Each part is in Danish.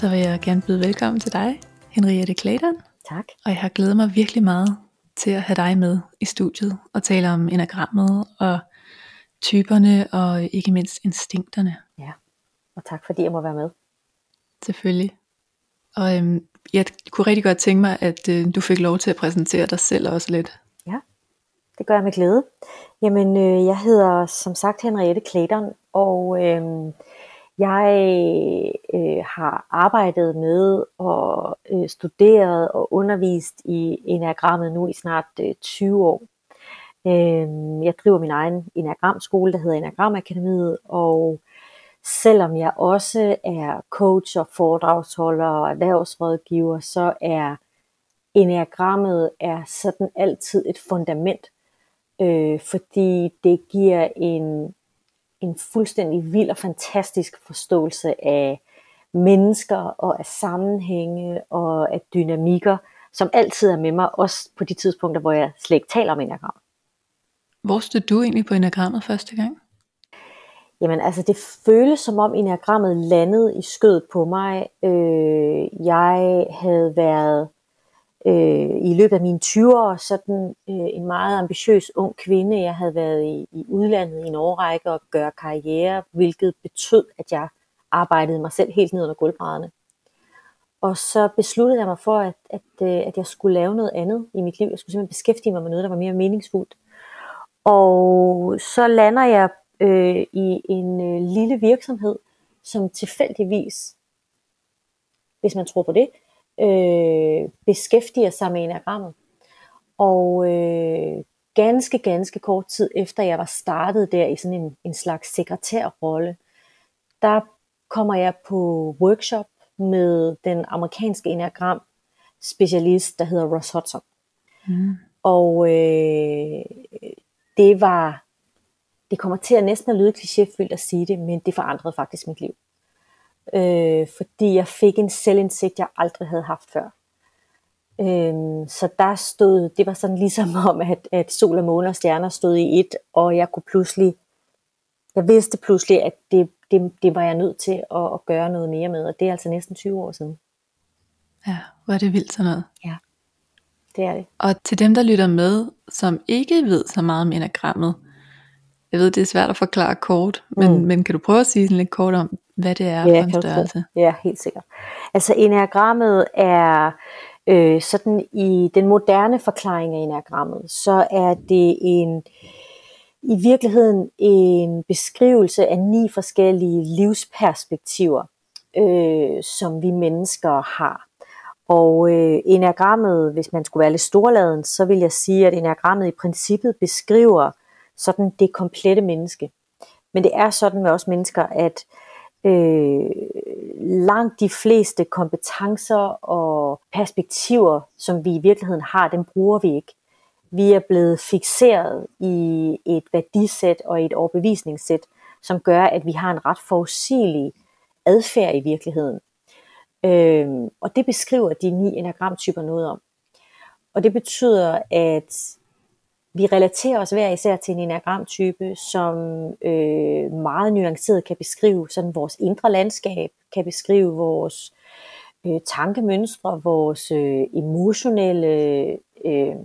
Så vil jeg gerne byde velkommen til dig, Henriette Clayton. Tak. Og jeg har glædet mig virkelig meget til at have dig med i studiet og tale om enagrammet og typerne og ikke mindst instinkterne. Ja, og tak fordi jeg må være med. Selvfølgelig. Og øhm, jeg kunne rigtig godt tænke mig, at øh, du fik lov til at præsentere dig selv også lidt. Ja, det gør jeg med glæde. Jamen, øh, jeg hedder som sagt Henriette Clayton, og øh, jeg øh, har arbejdet med og øh, studeret og undervist i enagrammet nu i snart øh, 20 år. Øh, jeg driver min egen enagramskole, der hedder Enagramakademiet, og selvom jeg også er coach og foredragsholder og erhvervsrådgiver, så er enagrammet er sådan altid et fundament, øh, fordi det giver en en fuldstændig vild og fantastisk forståelse af mennesker og af sammenhænge og af dynamikker, som altid er med mig, også på de tidspunkter, hvor jeg slet ikke taler om enagram. Hvor stod du egentlig på enagrammet første gang? Jamen altså, det føles som om enagrammet landede i skødet på mig. Øh, jeg havde været øh, i løbet af mine 20 år sådan øh, en meget ambitiøs ung kvinde. Jeg havde været i, i udlandet i en årrække og gøre karriere, hvilket betød, at jeg arbejdede mig selv helt ned under gulvbrædderne. Og så besluttede jeg mig for, at, at, øh, at jeg skulle lave noget andet i mit liv. Jeg skulle simpelthen beskæftige mig med noget, der var mere meningsfuldt. Og så lander jeg øh, i en øh, lille virksomhed, som tilfældigvis, hvis man tror på det, øh, beskæftiger sig med enagrammet. Og øh, ganske, ganske kort tid efter jeg var startet der i sådan en, en slags sekretærrolle, der kommer jeg på workshop med den amerikanske enagram specialist, der hedder Ross Hudson. Mm. Og øh, det var, det kommer til at næsten at lyde klichéfyldt at sige det, men det forandrede faktisk mit liv øh, fordi jeg fik en selvindsigt, jeg aldrig havde haft før. Øh, så der stod, det var sådan ligesom om, at, at sol og måne og stjerner stod i et, og jeg kunne pludselig, jeg vidste pludselig, at det, det, det var jeg nødt til at, at gøre noget mere med, og det er altså næsten 20 år siden. Ja, hvor er det vildt sådan noget. Ja, det er det. Og til dem, der lytter med, som ikke ved så meget om enagrammet, jeg ved, det er svært at forklare kort, men, mm. men kan du prøve at sige sådan lidt kort om, hvad det er ja, for en størrelse? Ja, helt sikkert. Altså enagrammet er øh, sådan i den moderne forklaring af enagrammet, så er det en i virkeligheden en beskrivelse af ni forskellige livsperspektiver, øh, som vi mennesker har. Og øh, enagrammet, hvis man skulle være lidt storladen, så vil jeg sige, at enagrammet i princippet beskriver sådan det komplette menneske. Men det er sådan med os mennesker, at øh, langt de fleste kompetencer og perspektiver, som vi i virkeligheden har, dem bruger vi ikke. Vi er blevet fixeret i et værdisæt og et overbevisningssæt, som gør, at vi har en ret forudsigelig adfærd i virkeligheden. Øh, og det beskriver de ni enagramtyper noget om. Og det betyder, at vi relaterer os hver især til en enagramtype, som øh, meget nuanceret kan beskrive sådan vores indre landskab, kan beskrive vores øh, tankemønstre, vores øh, emotionelle øh,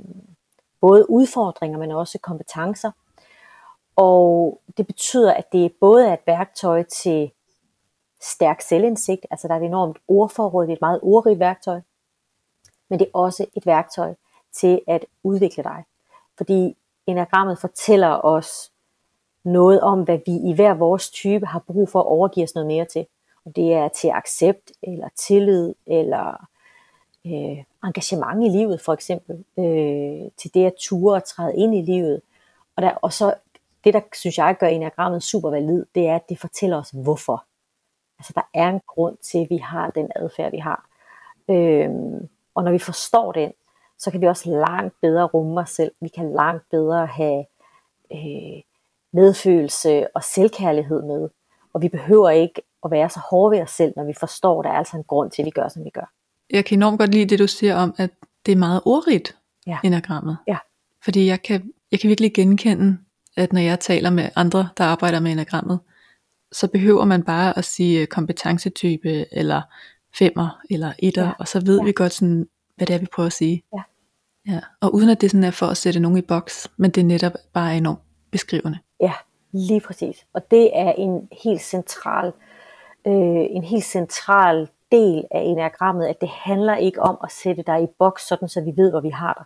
både udfordringer, men også kompetencer. Og det betyder, at det både er et værktøj til stærk selvindsigt, altså der er et enormt ordforråd, det er et meget ordrigt værktøj, men det er også et værktøj til at udvikle dig fordi enagrammet fortæller os noget om, hvad vi i hver vores type har brug for at overgive os noget mere til. Om det er til accept, eller tillid, eller øh, engagement i livet for eksempel, øh, til det at ture og træde ind i livet. Og, der, og så det, der synes jeg gør enagrammet super valid, det er, at det fortæller os, hvorfor. Altså, der er en grund til, at vi har den adfærd, vi har. Øh, og når vi forstår den, så kan vi også langt bedre rumme os selv. Vi kan langt bedre have øh, medfølelse og selvkærlighed med. Og vi behøver ikke at være så hårde ved os selv, når vi forstår, at der er altså en grund til, at vi gør, som vi gør. Jeg kan enormt godt lide det, du siger om, at det er meget ordrigt, Ja. enagrammet. Ja. Fordi jeg kan, jeg kan virkelig genkende, at når jeg taler med andre, der arbejder med enagrammet, så behøver man bare at sige kompetencetype, eller femmer, eller etter, Ja. og så ved ja. vi godt sådan, hvad det er, vi prøver at sige. Ja. ja. Og uden at det sådan er for at sætte nogen i boks, men det er netop bare enormt beskrivende. Ja, lige præcis. Og det er en helt central, øh, en helt central del af enagrammet, at det handler ikke om at sætte dig i boks, sådan så vi ved, hvor vi har dig.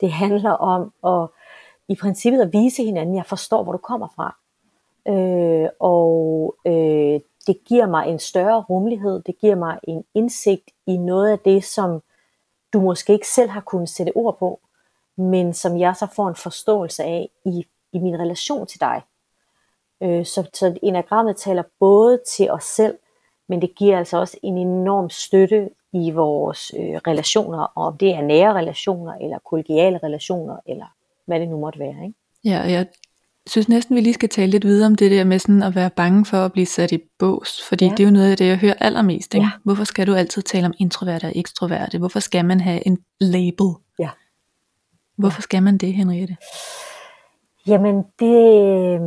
Det handler om at i princippet at vise hinanden, jeg forstår, hvor du kommer fra. Øh, og øh, det giver mig en større rummelighed, det giver mig en indsigt i noget af det, som du måske ikke selv har kunnet sætte ord på, men som jeg så får en forståelse af i, i min relation til dig. Øh, så, så enagrammet taler både til os selv, men det giver altså også en enorm støtte i vores øh, relationer, og om det er nære relationer, eller kollegiale relationer, eller hvad det nu måtte være. Ikke? Ja, jeg synes næsten, vi lige skal tale lidt videre om det der med sådan at være bange for at blive sat i bås. Fordi Ja. ja. det er jo noget af det, jeg hører allermest. Ikke? Ja. Hvorfor skal du altid tale om introverte og ekstroverte? Hvorfor skal man have en label? Ja. Hvorfor skal man det, Henriette? Jamen, det øh,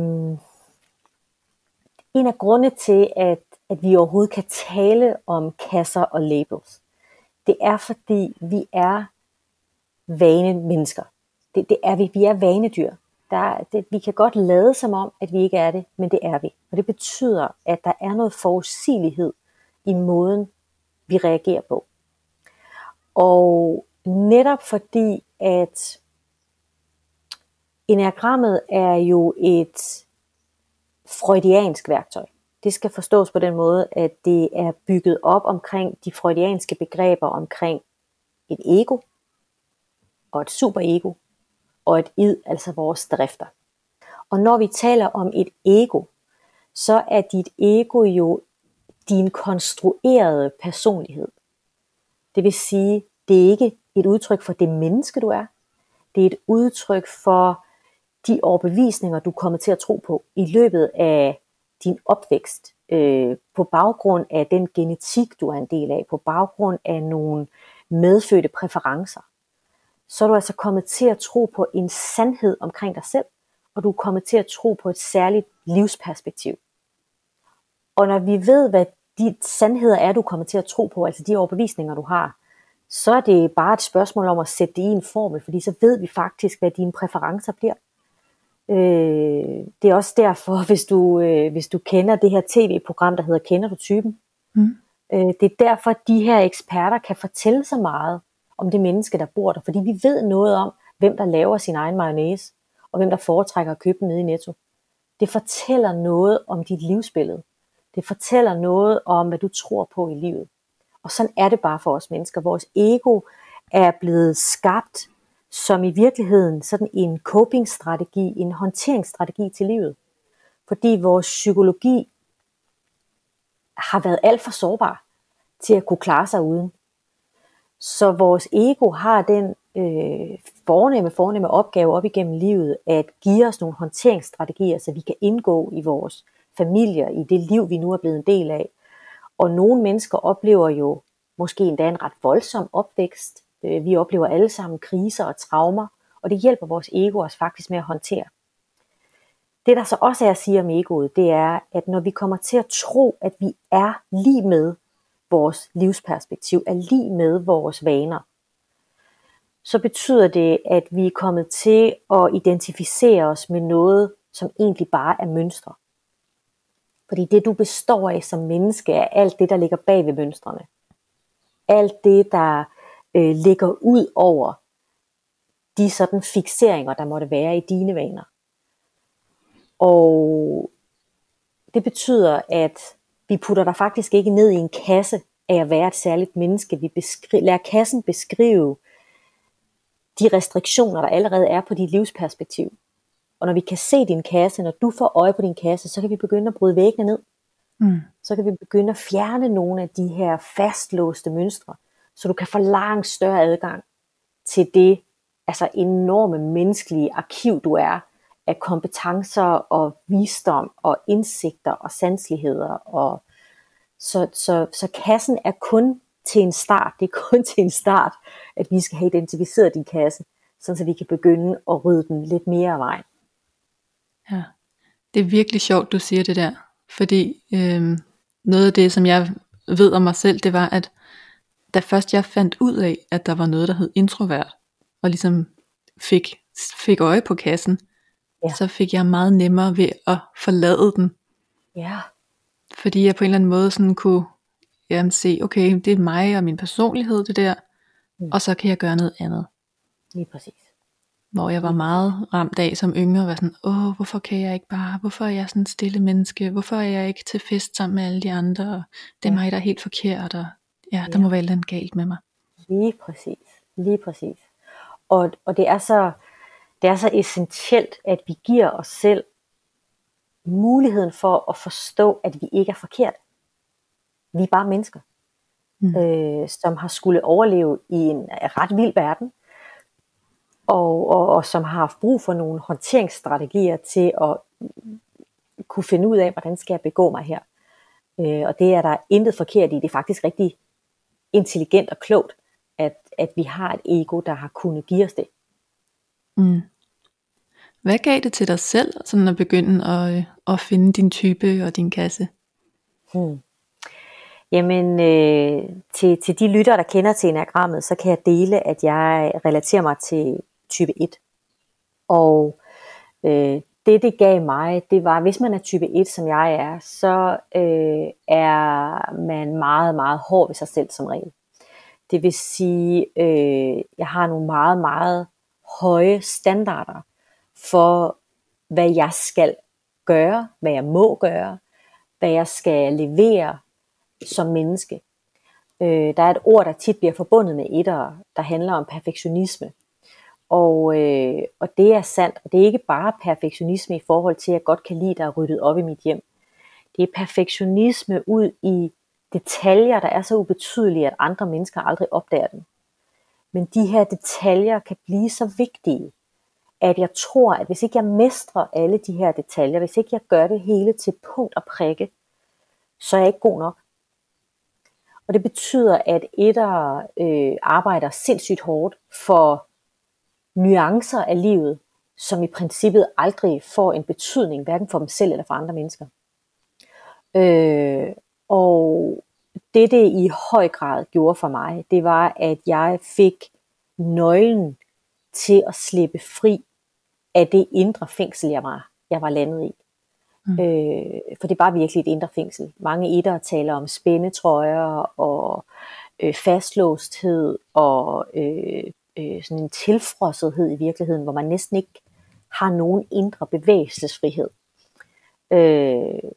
en af grunde til, at, at vi overhovedet kan tale om kasser og labels. Det er fordi, vi er vane mennesker. Det, det er vi. Vi er vanedyr. Der, det, vi kan godt lade som om, at vi ikke er det, men det er vi. Og det betyder, at der er noget forudsigelighed i måden, vi reagerer på. Og netop fordi, at Enagrammet er jo et freudiansk værktøj. Det skal forstås på den måde, at det er bygget op omkring de freudianske begreber omkring et ego og et superego og et id, altså vores drifter. Og når vi taler om et ego, så er dit ego jo din konstruerede personlighed. Det vil sige, det er ikke et udtryk for det menneske, du er. Det er et udtryk for de overbevisninger, du kommer til at tro på i løbet af din opvækst, øh, på baggrund af den genetik, du er en del af, på baggrund af nogle medfødte præferencer, så er du altså kommet til at tro på en sandhed omkring dig selv, og du er kommet til at tro på et særligt livsperspektiv. Og når vi ved, hvad de sandheder er, du kommer til at tro på, altså de overbevisninger, du har, så er det bare et spørgsmål om at sætte det i en formel, fordi så ved vi faktisk, hvad dine præferencer bliver. Øh, det er også derfor, hvis du, øh, hvis du kender det her tv-program, der hedder Kender du typen? Mm. Øh, det er derfor, de her eksperter kan fortælle så meget om det menneske, der bor der, fordi vi ved noget om, hvem der laver sin egen mayonnaise, og hvem der foretrækker at købe den nede i Netto. Det fortæller noget om dit livsbillede. Det fortæller noget om, hvad du tror på i livet. Og sådan er det bare for os mennesker. Vores ego er blevet skabt som i virkeligheden sådan en coping-strategi, en håndteringsstrategi til livet. Fordi vores psykologi har været alt for sårbar til at kunne klare sig uden. Så vores ego har den øh, fornemme, fornemme opgave op igennem livet at give os nogle håndteringsstrategier, så vi kan indgå i vores familier, i det liv, vi nu er blevet en del af. Og nogle mennesker oplever jo måske endda en ret voldsom opvækst. Øh, vi oplever alle sammen kriser og traumer, og det hjælper vores ego os faktisk med at håndtere. Det der så også er at sige om egoet, det er, at når vi kommer til at tro, at vi er lige med vores livsperspektiv, er lige med vores vaner, så betyder det, at vi er kommet til at identificere os med noget, som egentlig bare er mønstre. Fordi det du består af som menneske, er alt det, der ligger bag ved mønstrene. Alt det, der øh, ligger ud over de sådan fixeringer, der måtte være i dine vaner. Og det betyder, at vi putter dig faktisk ikke ned i en kasse af at være et særligt menneske. Vi beskri- lader kassen beskrive de restriktioner, der allerede er på dit livsperspektiv. Og når vi kan se din kasse, når du får øje på din kasse, så kan vi begynde at bryde væggene ned. Mm. Så kan vi begynde at fjerne nogle af de her fastlåste mønstre, så du kan få langt større adgang til det altså enorme menneskelige arkiv, du er, af kompetencer og visdom og indsigter og sanseligheder. Og så, så, så kassen er kun til en start. Det er kun til en start, at vi skal have identificeret din kasse, så vi kan begynde at rydde den lidt mere af vejen. Ja, det er virkelig sjovt, du siger det der. Fordi øh, noget af det, som jeg ved om mig selv, det var, at da først jeg fandt ud af, at der var noget, der hed introvert, og ligesom fik, fik øje på kassen, ja. så fik jeg meget nemmere ved at forlade den. Ja. Fordi jeg på en eller anden måde sådan kunne jamen, se, okay, det er mig og min personlighed, det der, mm. og så kan jeg gøre noget andet. Lige præcis. Hvor jeg var meget ramt af som yngre, var sådan, åh, hvorfor kan jeg ikke bare, hvorfor er jeg sådan en stille menneske, hvorfor er jeg ikke til fest sammen med alle de andre, og det er ja. mig, der er helt forkert, og ja, der ja. må være noget galt med mig. Lige præcis, lige præcis. Og, og det er så, det er så essentielt, at vi giver os selv muligheden for at forstå, at vi ikke er forkert. Vi er bare mennesker, mm. øh, som har skulle overleve i en ret vild verden, og, og, og som har haft brug for nogle håndteringsstrategier til at kunne finde ud af, hvordan skal jeg begå mig her. Øh, og det er der intet forkert i. Det er faktisk rigtig intelligent og klogt, at, at vi har et ego, der har kunnet give os det. Mm. Hvad gav det til dig selv, sådan at begynde at, øh, at finde din type og din kasse? Hmm. Jamen, øh, til, til de lyttere, der kender til enagrammet, så kan jeg dele, at jeg relaterer mig til type 1. Og øh, det, det gav mig, det var, hvis man er type 1, som jeg er, så øh, er man meget, meget hård ved sig selv som regel. Det vil sige, øh, jeg har nogle meget, meget høje standarder for, hvad jeg skal gøre, hvad jeg må gøre, hvad jeg skal levere som menneske. Øh, der er et ord, der tit bliver forbundet med etter, der handler om perfektionisme. Og, øh, og det er sandt, og det er ikke bare perfektionisme i forhold til, at jeg godt kan lide, der er ryddet op i mit hjem. Det er perfektionisme ud i detaljer, der er så ubetydelige, at andre mennesker aldrig opdager dem. Men de her detaljer kan blive så vigtige, at jeg tror, at hvis ikke jeg mestrer alle de her detaljer, hvis ikke jeg gør det hele til punkt og prikke, så er jeg ikke god nok. Og det betyder, at etter øh, arbejder sindssygt hårdt for nuancer af livet, som i princippet aldrig får en betydning, hverken for dem selv eller for andre mennesker. Øh, og det det i høj grad gjorde for mig, det var, at jeg fik nøglen til at slippe fri af det indre fængsel, jeg var, jeg var landet i. Mm. Øh, for det var virkelig et indre fængsel. Mange etter taler om spændetrøjer og øh, fastlåsthed og øh, øh, sådan en tilfrossethed i virkeligheden, hvor man næsten ikke har nogen indre bevægelsesfrihed. Øh,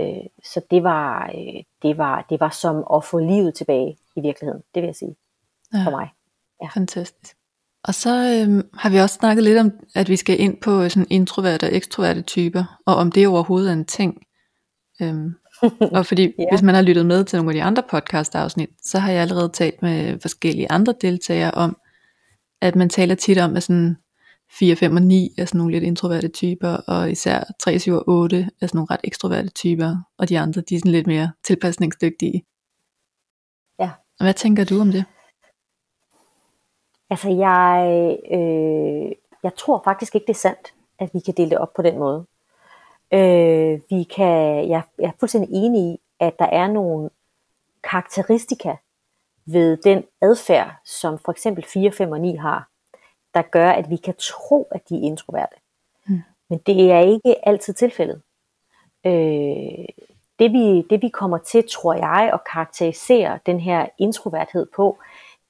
øh, så det var, øh, det, var, det var som at få livet tilbage i virkeligheden, det vil jeg sige, ja. for mig. Ja. Fantastisk. Og så øhm, har vi også snakket lidt om, at vi skal ind på sådan introverte og ekstroverte typer, og om det overhovedet er en ting. Øhm, og fordi ja. hvis man har lyttet med til nogle af de andre podcast afsnit, så har jeg allerede talt med forskellige andre deltagere om, at man taler tit om, at sådan 4, 5 og 9 er sådan nogle lidt introverte typer, og især 3, 7 og 8 er sådan nogle ret ekstroverte typer, og de andre de er sådan lidt mere tilpasningsdygtige. Ja. Hvad tænker du om det? Altså jeg, øh, jeg tror faktisk ikke det er sandt, at vi kan dele det op på den måde. Øh, vi kan, jeg, jeg er fuldstændig enig i, at der er nogle karakteristika ved den adfærd, som for eksempel 4, 5 og 9 har, der gør, at vi kan tro, at de er introverte. Mm. Men det er ikke altid tilfældet. Øh, det, vi, det vi kommer til, tror jeg, at karakterisere den her introverthed på,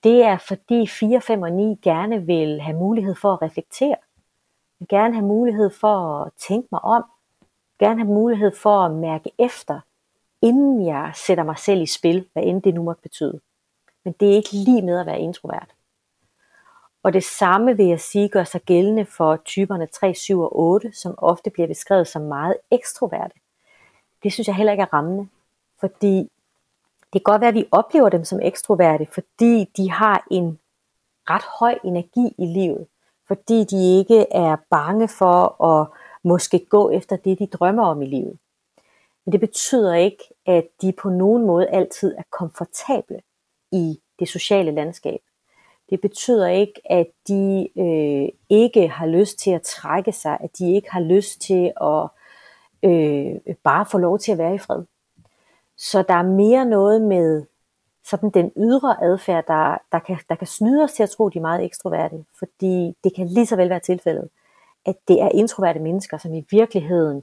det er fordi 4, 5 og 9 gerne vil have mulighed for at reflektere. Vil gerne have mulighed for at tænke mig om. Gerne have mulighed for at mærke efter, inden jeg sætter mig selv i spil, hvad end det nu måtte betyde. Men det er ikke lige med at være introvert. Og det samme vil jeg sige gør sig gældende for typerne 3, 7 og 8, som ofte bliver beskrevet som meget ekstroverte. Det synes jeg heller ikke er rammende, fordi det kan godt være, at vi oplever dem som ekstroverte, fordi de har en ret høj energi i livet, fordi de ikke er bange for at måske gå efter det, de drømmer om i livet. Men det betyder ikke, at de på nogen måde altid er komfortable i det sociale landskab. Det betyder ikke, at de øh, ikke har lyst til at trække sig, at de ikke har lyst til at øh, bare få lov til at være i fred. Så der er mere noget med sådan den ydre adfærd, der, der, kan, der kan snyde os til at tro, at de er meget ekstroverte. Fordi det kan lige så vel være tilfældet, at det er introverte mennesker, som i virkeligheden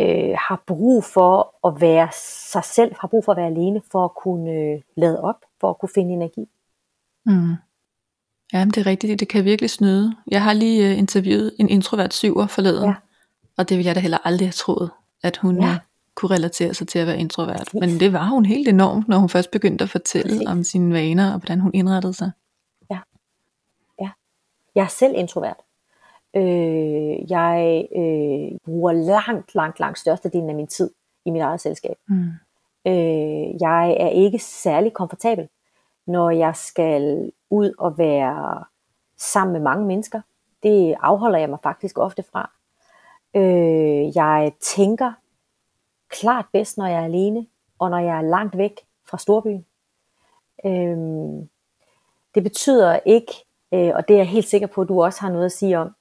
øh, har brug for at være sig selv, har brug for at være alene, for at kunne øh, lade op, for at kunne finde energi. Mm. Ja, det er rigtigt. Det kan virkelig snyde. Jeg har lige uh, interviewet en introvert syver forleden, ja. og det ville jeg da heller aldrig have troet, at hun ja. kunne relatere sig til at være introvert. Men det var hun helt enormt, når hun først begyndte at fortælle Præcis. om sine vaner, og hvordan hun indrettede sig. Ja. ja. Jeg er selv introvert. Øh, jeg øh, bruger langt, langt, langt størstedelen af min tid i mit eget selskab. Mm. Øh, jeg er ikke særlig komfortabel, når jeg skal ud og være sammen med mange mennesker. Det afholder jeg mig faktisk ofte fra. Øh, jeg tænker klart bedst, når jeg er alene, og når jeg er langt væk fra storbyen. Øh, det betyder ikke, øh, og det er jeg helt sikker på, at du også har noget at sige om,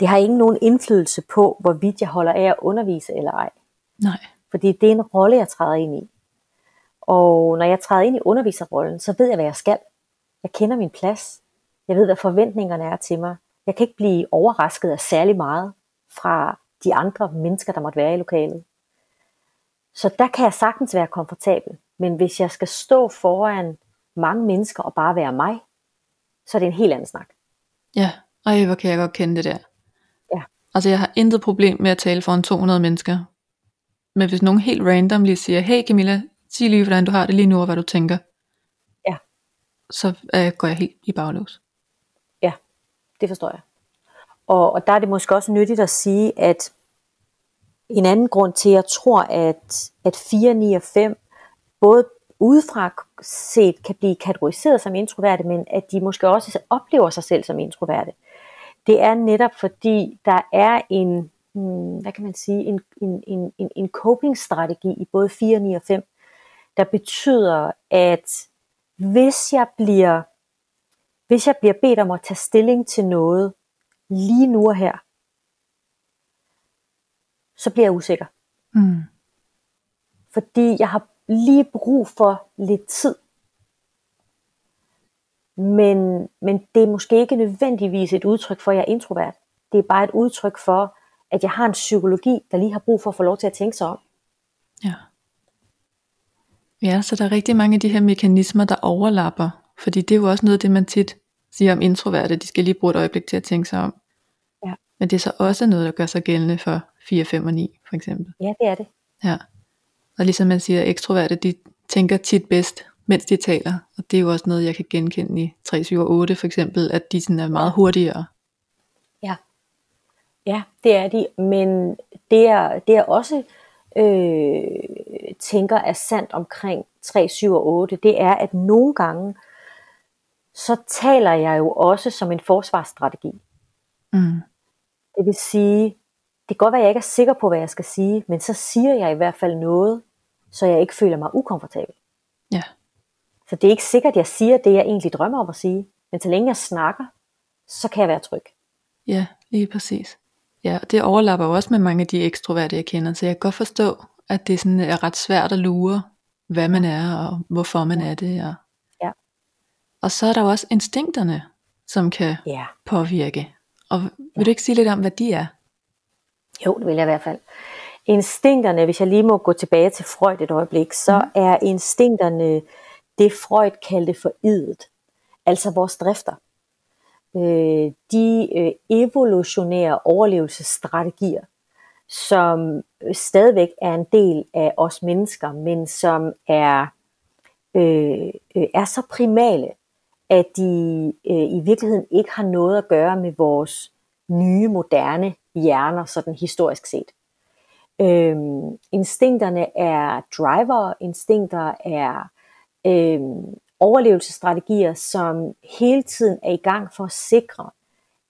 det har ikke nogen indflydelse på, hvorvidt jeg holder af at undervise eller ej. Nej. Fordi det er en rolle, jeg træder ind i. Og når jeg træder ind i underviserrollen, så ved jeg, hvad jeg skal. Jeg kender min plads. Jeg ved, hvad forventningerne er til mig. Jeg kan ikke blive overrasket af særlig meget fra de andre mennesker, der måtte være i lokalet. Så der kan jeg sagtens være komfortabel. Men hvis jeg skal stå foran mange mennesker og bare være mig, så er det en helt anden snak. Ja, og hvor kan jeg godt kende det der. Ja. Altså jeg har intet problem med at tale foran 200 mennesker. Men hvis nogen helt random lige siger, hey Camilla, sig lige hvordan du har det lige nu og hvad du tænker så øh, går jeg helt i baglås. Ja, det forstår jeg. Og, og der er det måske også nyttigt at sige, at en anden grund til, at jeg tror, at, at 4, 9 og 5 både udefra set kan blive kategoriseret som introverte, men at de måske også oplever sig selv som introverte. Det er netop fordi, der er en, hmm, hvad kan man sige, en, en, en, en coping-strategi i både 4, 9 og 5, der betyder, at hvis jeg bliver, hvis jeg bliver bedt om at tage stilling til noget lige nu og her, så bliver jeg usikker. Mm. Fordi jeg har lige brug for lidt tid. Men, men det er måske ikke nødvendigvis et udtryk for, at jeg er introvert. Det er bare et udtryk for, at jeg har en psykologi, der lige har brug for at få lov til at tænke sig om. Ja. Ja, så der er rigtig mange af de her mekanismer, der overlapper. Fordi det er jo også noget af det, man tit siger om introverte. De skal lige bruge et øjeblik til at tænke sig om. Ja. Men det er så også noget, der gør sig gældende for 4, 5 og 9, for eksempel. Ja, det er det. Ja. Og ligesom man siger, ekstroverte, de tænker tit bedst, mens de taler. Og det er jo også noget, jeg kan genkende i 3, 7 og 8 for eksempel, at de sådan er meget hurtigere. Ja. Ja, det er de. Men det er, det er også øh, tænker er sandt omkring 3, 7 og 8, det er, at nogle gange, så taler jeg jo også som en forsvarsstrategi. Mm. Det vil sige, det kan godt være, at jeg ikke er sikker på, hvad jeg skal sige, men så siger jeg i hvert fald noget, så jeg ikke føler mig ukomfortabel. Ja. Så det er ikke sikkert, at jeg siger det, jeg egentlig drømmer om at sige, men så længe jeg snakker, så kan jeg være tryg. Ja, lige præcis. Ja, det overlapper også med mange af de ekstroverte, jeg kender, så jeg kan godt forstå, at det sådan er ret svært at lure, hvad man er, og hvorfor man er det. Og, ja. og så er der også instinkterne, som kan ja. påvirke. Og vil ja. du ikke sige lidt om, hvad de er? Jo, det vil jeg i hvert fald. Instinkterne, hvis jeg lige må gå tilbage til Freud et øjeblik, så mm. er instinkterne det Freud kaldte for idet. Altså vores drifter øh, de øh, evolutionære overlevelsesstrategier, som stadigvæk er en del af os mennesker, men som er, øh, øh, er så primale, at de øh, i virkeligheden ikke har noget at gøre med vores nye, moderne hjerner, sådan historisk set. Øhm, instinkterne er driver, instinkter er øhm, overlevelsesstrategier, som hele tiden er i gang for at sikre,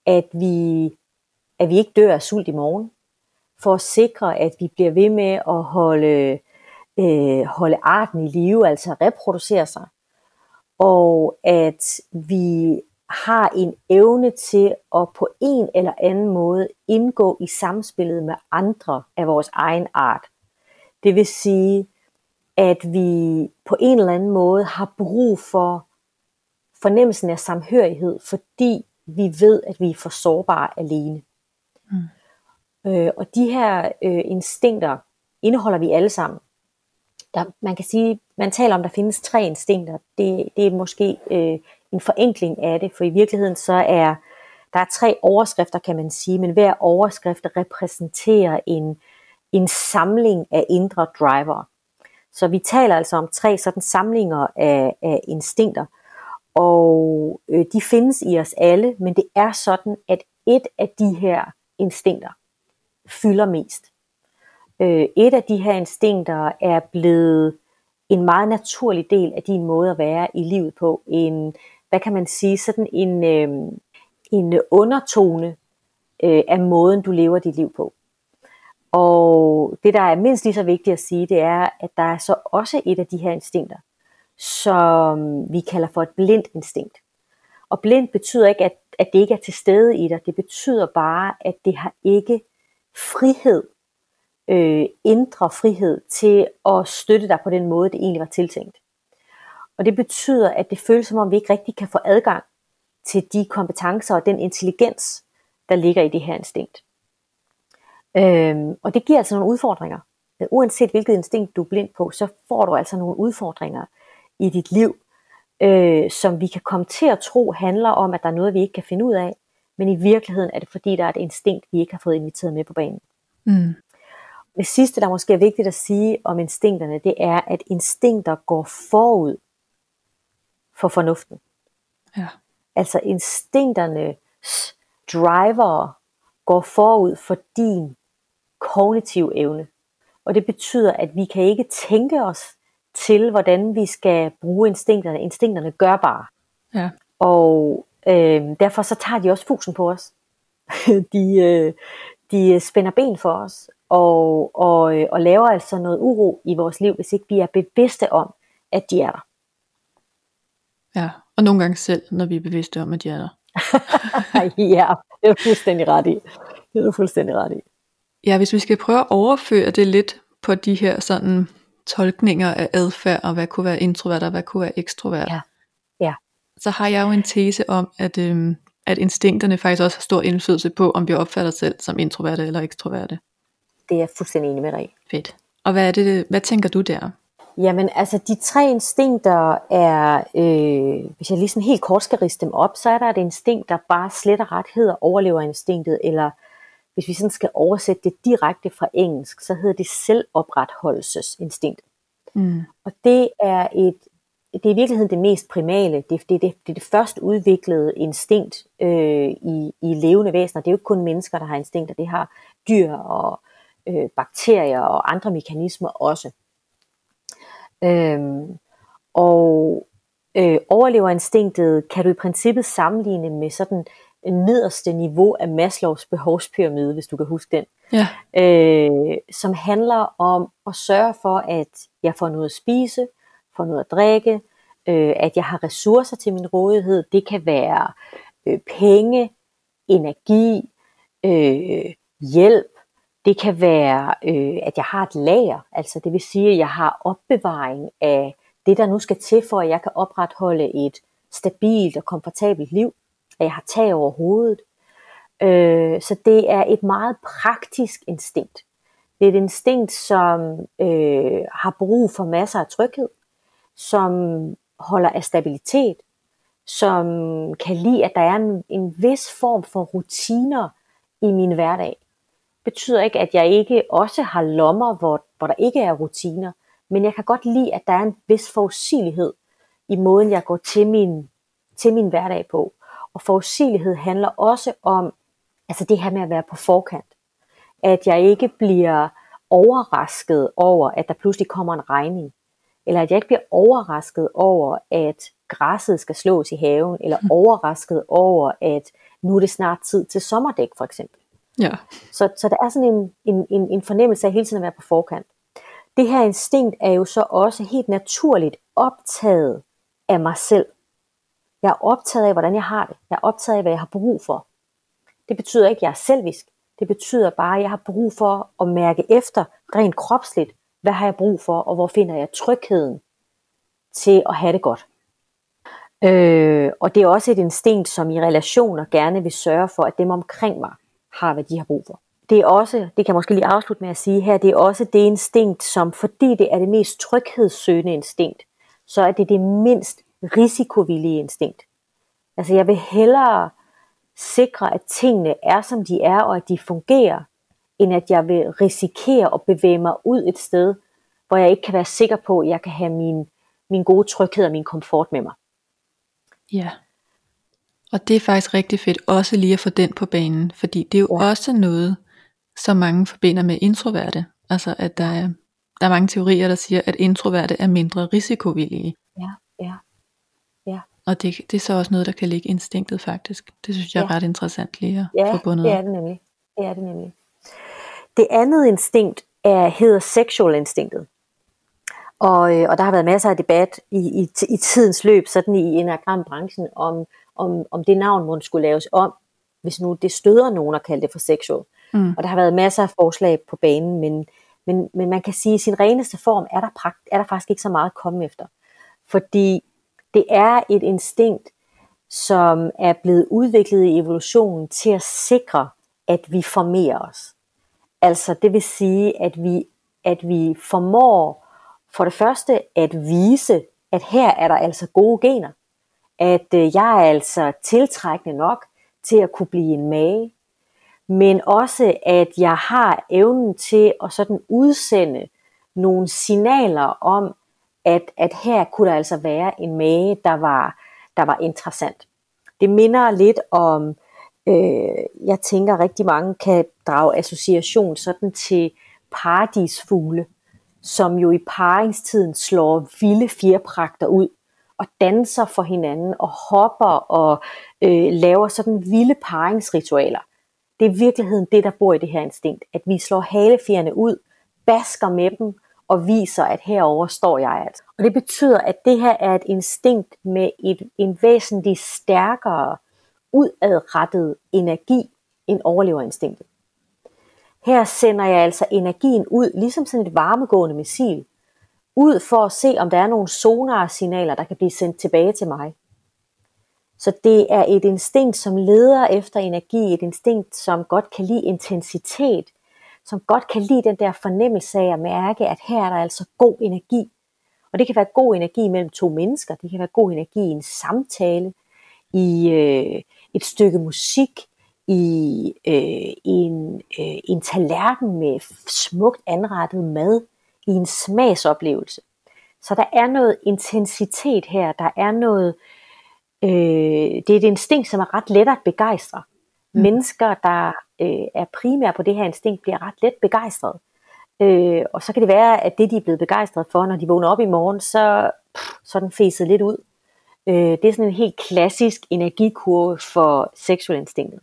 at vi, at vi ikke dør af sult i morgen, for at sikre, at vi bliver ved med at holde, øh, holde arten i live, altså reproducere sig, og at vi har en evne til at på en eller anden måde indgå i samspillet med andre af vores egen art. Det vil sige, at vi på en eller anden måde har brug for fornemmelsen af samhørighed, fordi vi ved, at vi er for sårbare alene. Mm. Øh, og de her øh, instinkter indeholder vi alle sammen. Der, man kan sige, man taler om, at der findes tre instinkter. Det, det er måske øh, en forenkling af det, for i virkeligheden så er der er tre overskrifter, kan man sige, men hver overskrift repræsenterer en, en samling af indre driver. Så vi taler altså om tre sådan samlinger af, af instinkter, og øh, de findes i os alle, men det er sådan, at et af de her instinkter fylder mest. Øh, et af de her instinkter er blevet en meget naturlig del af din måde at være i livet på. En, hvad kan man sige, sådan en, øh, en undertone øh, af måden, du lever dit liv på. Og det, der er mindst lige så vigtigt at sige, det er, at der er så også et af de her instinkter, som vi kalder for et blindt instinkt. Og blind betyder ikke, at, at det ikke er til stede i dig. Det betyder bare, at det har ikke frihed, øh, indre frihed til at støtte dig på den måde, det egentlig var tiltænkt. Og det betyder, at det føles som om, vi ikke rigtig kan få adgang til de kompetencer og den intelligens, der ligger i det her instinkt. Øhm, og det giver altså nogle udfordringer. Uanset hvilket instinkt du er blind på, så får du altså nogle udfordringer i dit liv, øh, som vi kan komme til at tro handler om, at der er noget, vi ikke kan finde ud af, men i virkeligheden er det fordi, der er et instinkt, vi ikke har fået inviteret med på banen. Mm. Det sidste, der måske er vigtigt at sige om instinkterne, det er, at instinkter går forud for fornuften. Ja. Altså instinkterne driver går forud for din kognitiv evne. Og det betyder, at vi kan ikke tænke os til, hvordan vi skal bruge instinkterne. Instinkterne gør bare. Ja. Og øh, derfor så tager de også fusen på os. de, øh, de spænder ben for os og, og, øh, og laver altså noget uro i vores liv, hvis ikke vi er bevidste om, at de er der. Ja, og nogle gange selv, når vi er bevidste om, at de er der. ja, det er fuldstændig ret i. Det er du fuldstændig ret i. Ja, hvis vi skal prøve at overføre det lidt på de her sådan tolkninger af adfærd, og hvad kunne være introvert, og hvad kunne være ekstrovert. Ja. ja. Så har jeg jo en tese om, at, øhm, at instinkterne faktisk også har stor indflydelse på, om vi opfatter os selv som introverte eller ekstroverte. Det er jeg fuldstændig enig med dig. Fedt. Og hvad, er det, hvad tænker du der? Jamen altså de tre instinkter er, øh, hvis jeg lige sådan helt kort skal riste dem op, så er der et instinkt, der bare slet og ret hedder overleverinstinktet, eller hvis vi sådan skal oversætte det direkte fra engelsk, så hedder det selvopretholdelsesinstinkt. Mm. Og det er et det er i virkeligheden det mest primale, det, det, det, det er det først udviklede instinkt øh, i, i levende væsener. Det er jo ikke kun mennesker, der har instinkter, det har dyr og øh, bakterier og andre mekanismer også. Øhm, og øh, overleverinstinktet kan du i princippet sammenligne med sådan nederste niveau af Maslows behovspyramide, hvis du kan huske den. Ja. Øh, som handler om at sørge for, at jeg får noget at spise, får noget at drikke, øh, at jeg har ressourcer til min rådighed. Det kan være øh, penge, energi, øh, hjælp, det kan være, øh, at jeg har et lager, altså det vil sige, at jeg har opbevaring af det, der nu skal til, for at jeg kan opretholde et stabilt og komfortabelt liv, at jeg har tag over hovedet. Øh, så det er et meget praktisk instinkt. Det er et instinkt, som øh, har brug for masser af tryghed, som holder af stabilitet, som kan lide, at der er en, en vis form for rutiner i min hverdag betyder ikke, at jeg ikke også har lommer, hvor, hvor der ikke er rutiner, men jeg kan godt lide, at der er en vis forudsigelighed i måden, jeg går til min til min hverdag på. Og forudsigelighed handler også om altså det her med at være på forkant. At jeg ikke bliver overrasket over, at der pludselig kommer en regning. Eller at jeg ikke bliver overrasket over, at græsset skal slås i haven. Eller overrasket over, at nu er det snart tid til sommerdæk for eksempel. Ja. Så, så der er sådan en, en, en, en fornemmelse af hele tiden at være på forkant. Det her instinkt er jo så også helt naturligt optaget af mig selv. Jeg er optaget af, hvordan jeg har det. Jeg er optaget af, hvad jeg har brug for. Det betyder ikke, at jeg er selvisk. Det betyder bare, at jeg har brug for at mærke efter rent kropsligt, hvad har jeg brug for, og hvor finder jeg trygheden til at have det godt. Øh, og det er også et instinkt, som i relationer gerne vil sørge for, at dem omkring mig har, hvad de har brug for. Det er også, det kan jeg måske lige afslutte med at sige her, det er også det instinkt, som fordi det er det mest tryghedssøgende instinkt, så er det det mindst risikovillige instinkt. Altså jeg vil hellere sikre, at tingene er, som de er, og at de fungerer, end at jeg vil risikere at bevæge mig ud et sted, hvor jeg ikke kan være sikker på, at jeg kan have min, min gode tryghed og min komfort med mig. Ja. Og det er faktisk rigtig fedt også lige at få den på banen, fordi det er jo ja. også noget, som mange forbinder med introverte. Altså at der er, der er mange teorier, der siger, at introverte er mindre risikovillige. Ja, ja, ja. Og det, det er så også noget, der kan ligge instinktet faktisk. Det synes jeg er ja. ret interessant lige at ja, få bundet det er det nemlig. Det er det nemlig. Det andet instinkt er, hedder sexual instinktet. Og, øh, og der har været masser af debat i, i, i tidens løb, sådan i enagram-branchen, om, om, om det navn må skulle laves om, hvis nu det støder nogen at kalde det for sexual. Mm. Og der har været masser af forslag på banen, men, men, men man kan sige, at i sin reneste form er der, prakt, er der faktisk ikke så meget at komme efter. Fordi det er et instinkt, som er blevet udviklet i evolutionen til at sikre, at vi formerer os. Altså det vil sige, at vi, at vi formår for det første at vise, at her er der altså gode gener. At øh, jeg er altså tiltrækkende nok til at kunne blive en mage. Men også at jeg har evnen til at sådan udsende nogle signaler om, at, at her kunne der altså være en mage, der var, der var interessant. Det minder lidt om, øh, jeg tænker rigtig mange kan drage association sådan til paradisfugle, som jo i paringstiden slår vilde fjerpragter ud og danser for hinanden og hopper og øh, laver sådan vilde paringsritualer. Det er i virkeligheden det, der bor i det her instinkt, at vi slår halefjerne ud, basker med dem og viser, at herover står jeg altså. Og det betyder, at det her er et instinkt med et, en væsentlig stærkere udadrettet energi end overleverinstinktet. Her sender jeg altså energien ud, ligesom sådan et varmegående missil, ud for at se, om der er nogle sonarsignaler, der kan blive sendt tilbage til mig. Så det er et instinkt, som leder efter energi, et instinkt, som godt kan lide intensitet, som godt kan lide den der fornemmelse af at mærke, at her er der altså god energi. Og det kan være god energi mellem to mennesker, det kan være god energi i en samtale, i øh, et stykke musik, i øh, en, øh, en tallerken med smukt anrettet mad, i en smagsoplevelse. Så der er noget intensitet her, der er noget, øh, det er et instinkt, som er ret let at begejstre. Mm. Mennesker, der øh, er primær på det her instinkt, bliver ret let begejstret. Øh, og så kan det være, at det de er blevet begejstret for, når de vågner op i morgen, så, pff, så er den fæset lidt ud. Øh, det er sådan en helt klassisk energikurve for seksualinstinktet.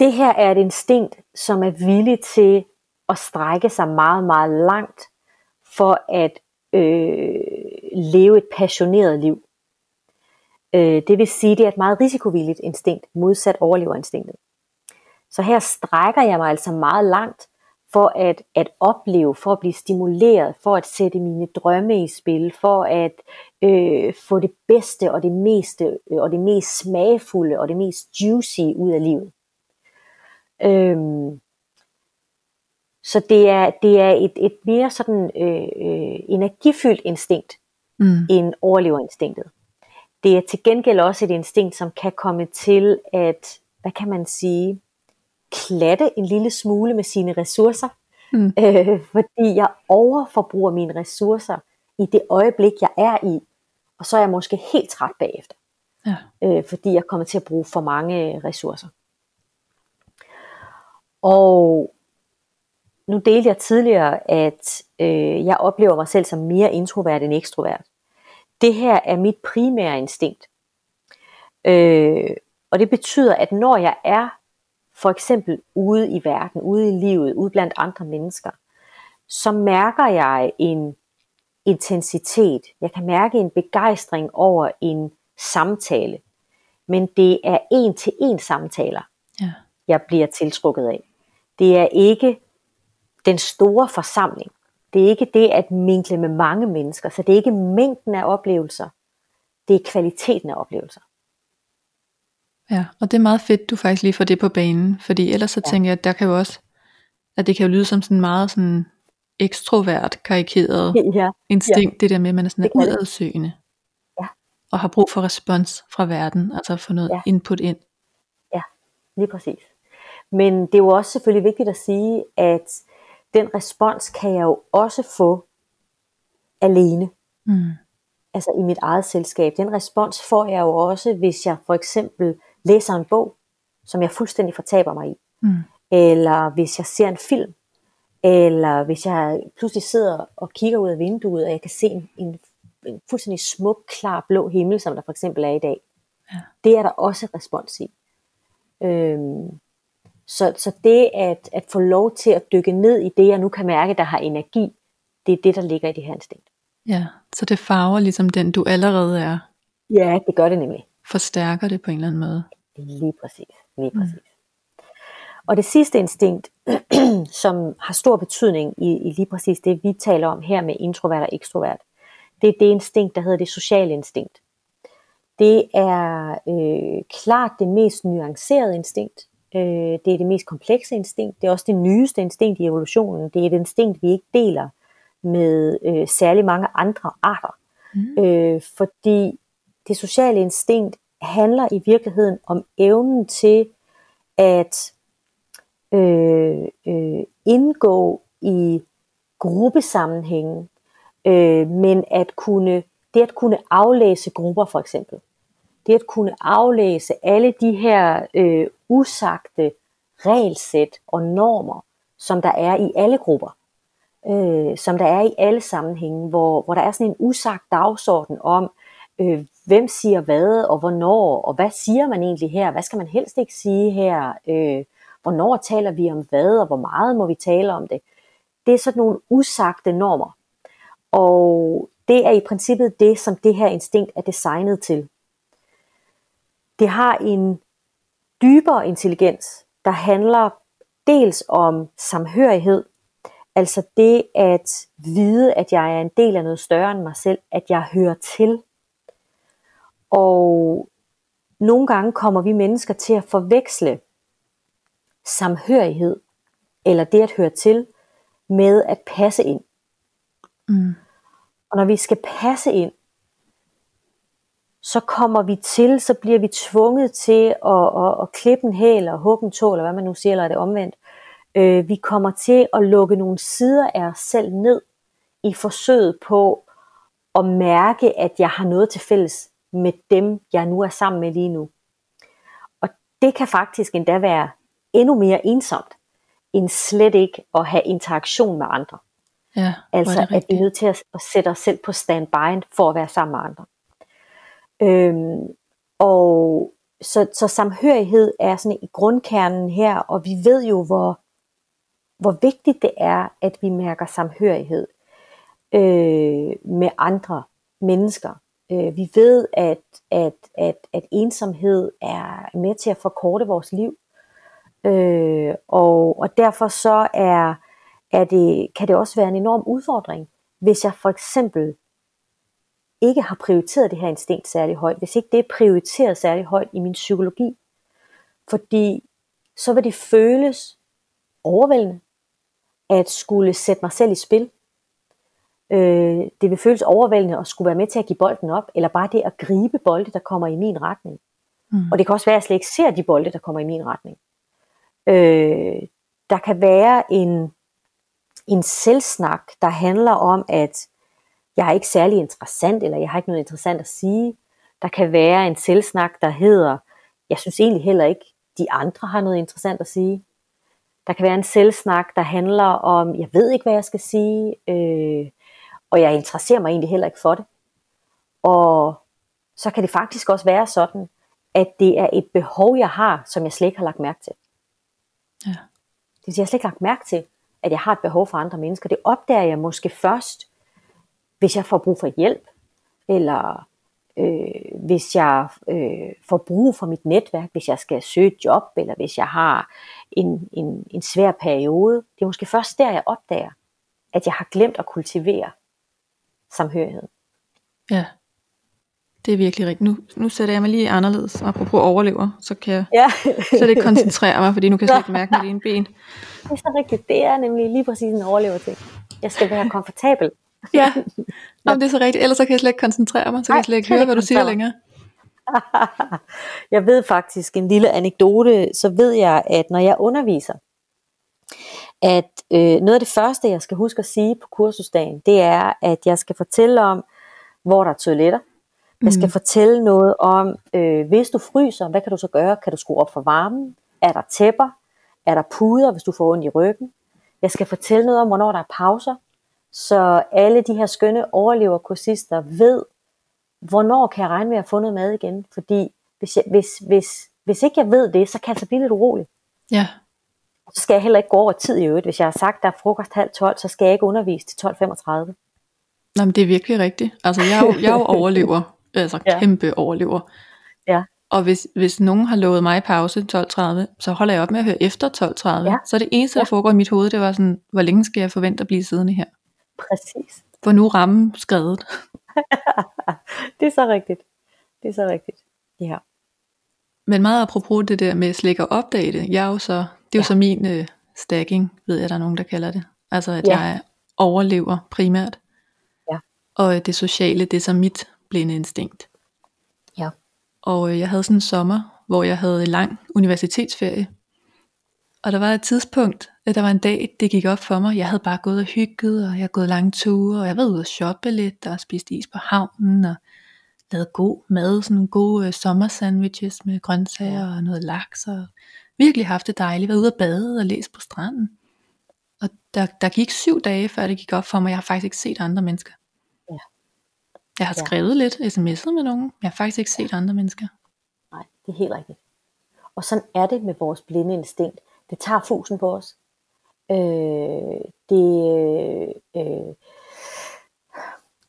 Det her er et instinkt, som er villig til at strække sig meget, meget langt for at øh, leve et passioneret liv. Øh, det vil sige, det er et meget risikovilligt instinkt, modsat overleverinstinktet. Så her strækker jeg mig altså meget langt for at, at opleve, for at blive stimuleret, for at sætte mine drømme i spil, for at øh, få det bedste og det meste øh, og det mest smagfulde og det mest juicy ud af livet. Øhm, så det er, det er et, et mere sådan øh, øh, energifyldt instinkt mm. end overleverinstinktet. Det er til gengæld også et instinkt, som kan komme til at, hvad kan man sige, klatte en lille smule med sine ressourcer, mm. øh, fordi jeg overforbruger mine ressourcer i det øjeblik, jeg er i, og så er jeg måske helt træt bagefter. Ja. Øh, fordi jeg kommer til at bruge for mange ressourcer. Og nu delte jeg tidligere, at øh, jeg oplever mig selv som mere introvert end ekstrovert. Det her er mit primære instinkt. Øh, og det betyder, at når jeg er for eksempel ude i verden, ude i livet, ude blandt andre mennesker, så mærker jeg en intensitet. Jeg kan mærke en begejstring over en samtale. Men det er en til en samtaler, ja. jeg bliver tiltrukket af. Det er ikke den store forsamling. Det er ikke det at minkle med mange mennesker. Så det er ikke mængden af oplevelser. Det er kvaliteten af oplevelser. Ja, og det er meget fedt, du faktisk lige får det på banen, fordi ellers så ja. tænker jeg, at der kan jo også, at det kan jo lyde som sådan meget sådan ekstrovert, karikeret ja. instinkt, ja. det der med, at man er sådan udadsøgende, ja. og har brug for respons fra verden, altså at få noget ja. input ind. Ja, lige præcis. Men det er jo også selvfølgelig vigtigt at sige, at den respons kan jeg jo også få alene. Mm. Altså i mit eget selskab. Den respons får jeg jo også, hvis jeg for eksempel læser en bog, som jeg fuldstændig fortaber mig i. Mm. Eller hvis jeg ser en film. Eller hvis jeg pludselig sidder og kigger ud af vinduet, og jeg kan se en, en, en fuldstændig smuk, klar blå himmel, som der for eksempel er i dag. Ja. Det er der også respons i. Øhm, så, så det at, at få lov til at dykke ned i det, jeg nu kan mærke, der har energi, det er det, der ligger i det her instinkt. Ja, så det farver ligesom den, du allerede er. Ja, det gør det nemlig. Forstærker det på en eller anden måde. Lige præcis. Lige mm. præcis. Mm. Og det sidste instinkt, som har stor betydning i, i lige præcis det, vi taler om her med introvert og ekstrovert, det er det instinkt, der hedder det sociale instinkt. Det er øh, klart det mest nuancerede instinkt. Øh, det er det mest komplekse instinkt. Det er også det nyeste instinkt i evolutionen. Det er et instinkt, vi ikke deler med øh, særlig mange andre arter. Mm. Øh, fordi det sociale instinkt handler i virkeligheden om evnen til at øh, øh, indgå i gruppesammenhængen, øh, men at kunne, det at kunne aflæse grupper for eksempel, det at kunne aflæse alle de her øh, usagte regelsæt og normer, som der er i alle grupper, øh, som der er i alle sammenhænge, hvor, hvor der er sådan en usagt dagsorden om, øh, hvem siger hvad, og hvornår, og hvad siger man egentlig her, hvad skal man helst ikke sige her, øh, hvornår taler vi om hvad, og hvor meget må vi tale om det. Det er sådan nogle usagte normer. Og det er i princippet det, som det her instinkt er designet til. Det har en dybere intelligens, der handler dels om samhørighed, altså det at vide, at jeg er en del af noget større end mig selv, at jeg hører til. Og nogle gange kommer vi mennesker til at forveksle samhørighed, eller det at høre til, med at passe ind. Mm. Og når vi skal passe ind, så kommer vi til, så bliver vi tvunget til at, at, at klippe en hæl og hugge en tå, eller hvad man nu siger, eller er det omvendt. Øh, vi kommer til at lukke nogle sider af os selv ned i forsøget på at mærke, at jeg har noget til fælles med dem, jeg nu er sammen med lige nu. Og det kan faktisk endda være endnu mere ensomt, end slet ikke at have interaktion med andre. Ja, altså at vi er nødt til at, at sætte os selv på standby for at være sammen med andre. Øhm, og så, så samhørighed er sådan i grundkernen her, og vi ved jo, hvor, hvor vigtigt det er, at vi mærker samhørighed øh, med andre mennesker. Øh, vi ved, at, at, at, at ensomhed er med til at forkorte vores liv. Øh, og, og derfor så er, er det, kan det også være en enorm udfordring, hvis jeg for eksempel ikke har prioriteret det her instinkt særlig højt, hvis ikke det er prioriteret særlig højt i min psykologi. Fordi så vil det føles overvældende at skulle sætte mig selv i spil. Øh, det vil føles overvældende at skulle være med til at give bolden op, eller bare det at gribe bolde, der kommer i min retning. Mm. Og det kan også være, at jeg slet ikke ser de bolde, der kommer i min retning. Øh, der kan være en, en selvsnak, der handler om, at jeg er ikke særlig interessant, eller jeg har ikke noget interessant at sige. Der kan være en selvsnak, der hedder, jeg synes egentlig heller ikke, de andre har noget interessant at sige. Der kan være en selvsnak, der handler om, jeg ved ikke, hvad jeg skal sige, øh, og jeg interesserer mig egentlig heller ikke for det. Og så kan det faktisk også være sådan, at det er et behov, jeg har, som jeg slet ikke har lagt mærke til. Ja. Det vil sige, jeg har slet ikke lagt mærke til, at jeg har et behov for andre mennesker. Det opdager jeg måske først, hvis jeg får brug for hjælp, eller øh, hvis jeg øh, får brug for mit netværk, hvis jeg skal søge et job, eller hvis jeg har en, en, en svær periode. Det er måske først der, jeg opdager, at jeg har glemt at kultivere samhørighed. Ja, det er virkelig rigtigt. Nu, nu sætter jeg mig lige anderledes, apropos overlever, så kan jeg Ja. slet ikke koncentrere mig, fordi nu kan jeg slet ikke mærke mit ene ben. Det er så rigtigt. Det er nemlig lige præcis en overlever ting. Jeg skal være komfortabel. Ja, Nå, det er så rigtigt. Ellers så kan jeg slet ikke koncentrere mig, så kan Nej, jeg slet ikke høre, hvad du siger længere. jeg ved faktisk en lille anekdote, så ved jeg, at når jeg underviser, at øh, noget af det første, jeg skal huske at sige på kursusdagen, det er, at jeg skal fortælle om, hvor der er toiletter. Jeg skal Mm. fortælle noget om, øh, hvis du fryser, hvad kan du så gøre? Kan du skrue op for varmen? Er der tæpper? Er der puder, hvis du får ondt i ryggen? Jeg skal fortælle noget om, hvornår der er pauser, så alle de her skønne overleverkursister ved, hvornår kan jeg regne med at få noget mad igen? Fordi hvis, jeg, hvis, hvis, hvis ikke jeg ved det, så kan jeg altså blive lidt urolig. Ja, Så skal jeg heller ikke gå over tid i øvrigt. Hvis jeg har sagt, der er frokost halv 12, så skal jeg ikke undervise til 12.35. Nå, men det er virkelig rigtigt. Altså, jeg er jo, jeg er jo overlever. Altså, Ja. kæmpe overlever. Ja. Og hvis, hvis nogen har lovet mig pause 12.30, så holder jeg op med at høre efter 12.30. Ja. Så det eneste, der Ja. foregår i mit hoved, det var sådan, hvor længe skal jeg forvente at blive siddende her? Præcis. For nu rammen skrevet. Det er så rigtigt. Det er så rigtigt. Ja. Men meget apropos det der med slik og opdage det, jeg er jo så, det er jo Ja. så min øh, stacking, ved jeg, der er nogen, der kalder det. Altså, at Ja. jeg overlever primært. Ja. Og øh, det sociale, det er så mit blinde instinkt. Ja. Og øh, jeg havde sådan en sommer, hvor jeg havde lang universitetsferie. Og der var et tidspunkt, at der var en dag, det gik op for mig. Jeg havde bare gået og hygget, og jeg havde gået lange ture, og jeg var ude og shoppe lidt, og spist is på havnen, og lavet god mad, sådan nogle gode øh, sommersandwiches med grøntsager og noget laks, og virkelig haft det dejligt, været ude at bade og læst på stranden. Og der, der gik syv dage, før det gik op for mig, jeg har faktisk ikke set andre mennesker. Ja. Jeg har Ja. skrevet lidt, sms'et med nogen, men jeg har faktisk ikke set andre mennesker. Nej, det er helt rigtigt. Og sådan er det med vores blinde instinkt. Det tager fusen på os. Øh, det, øh,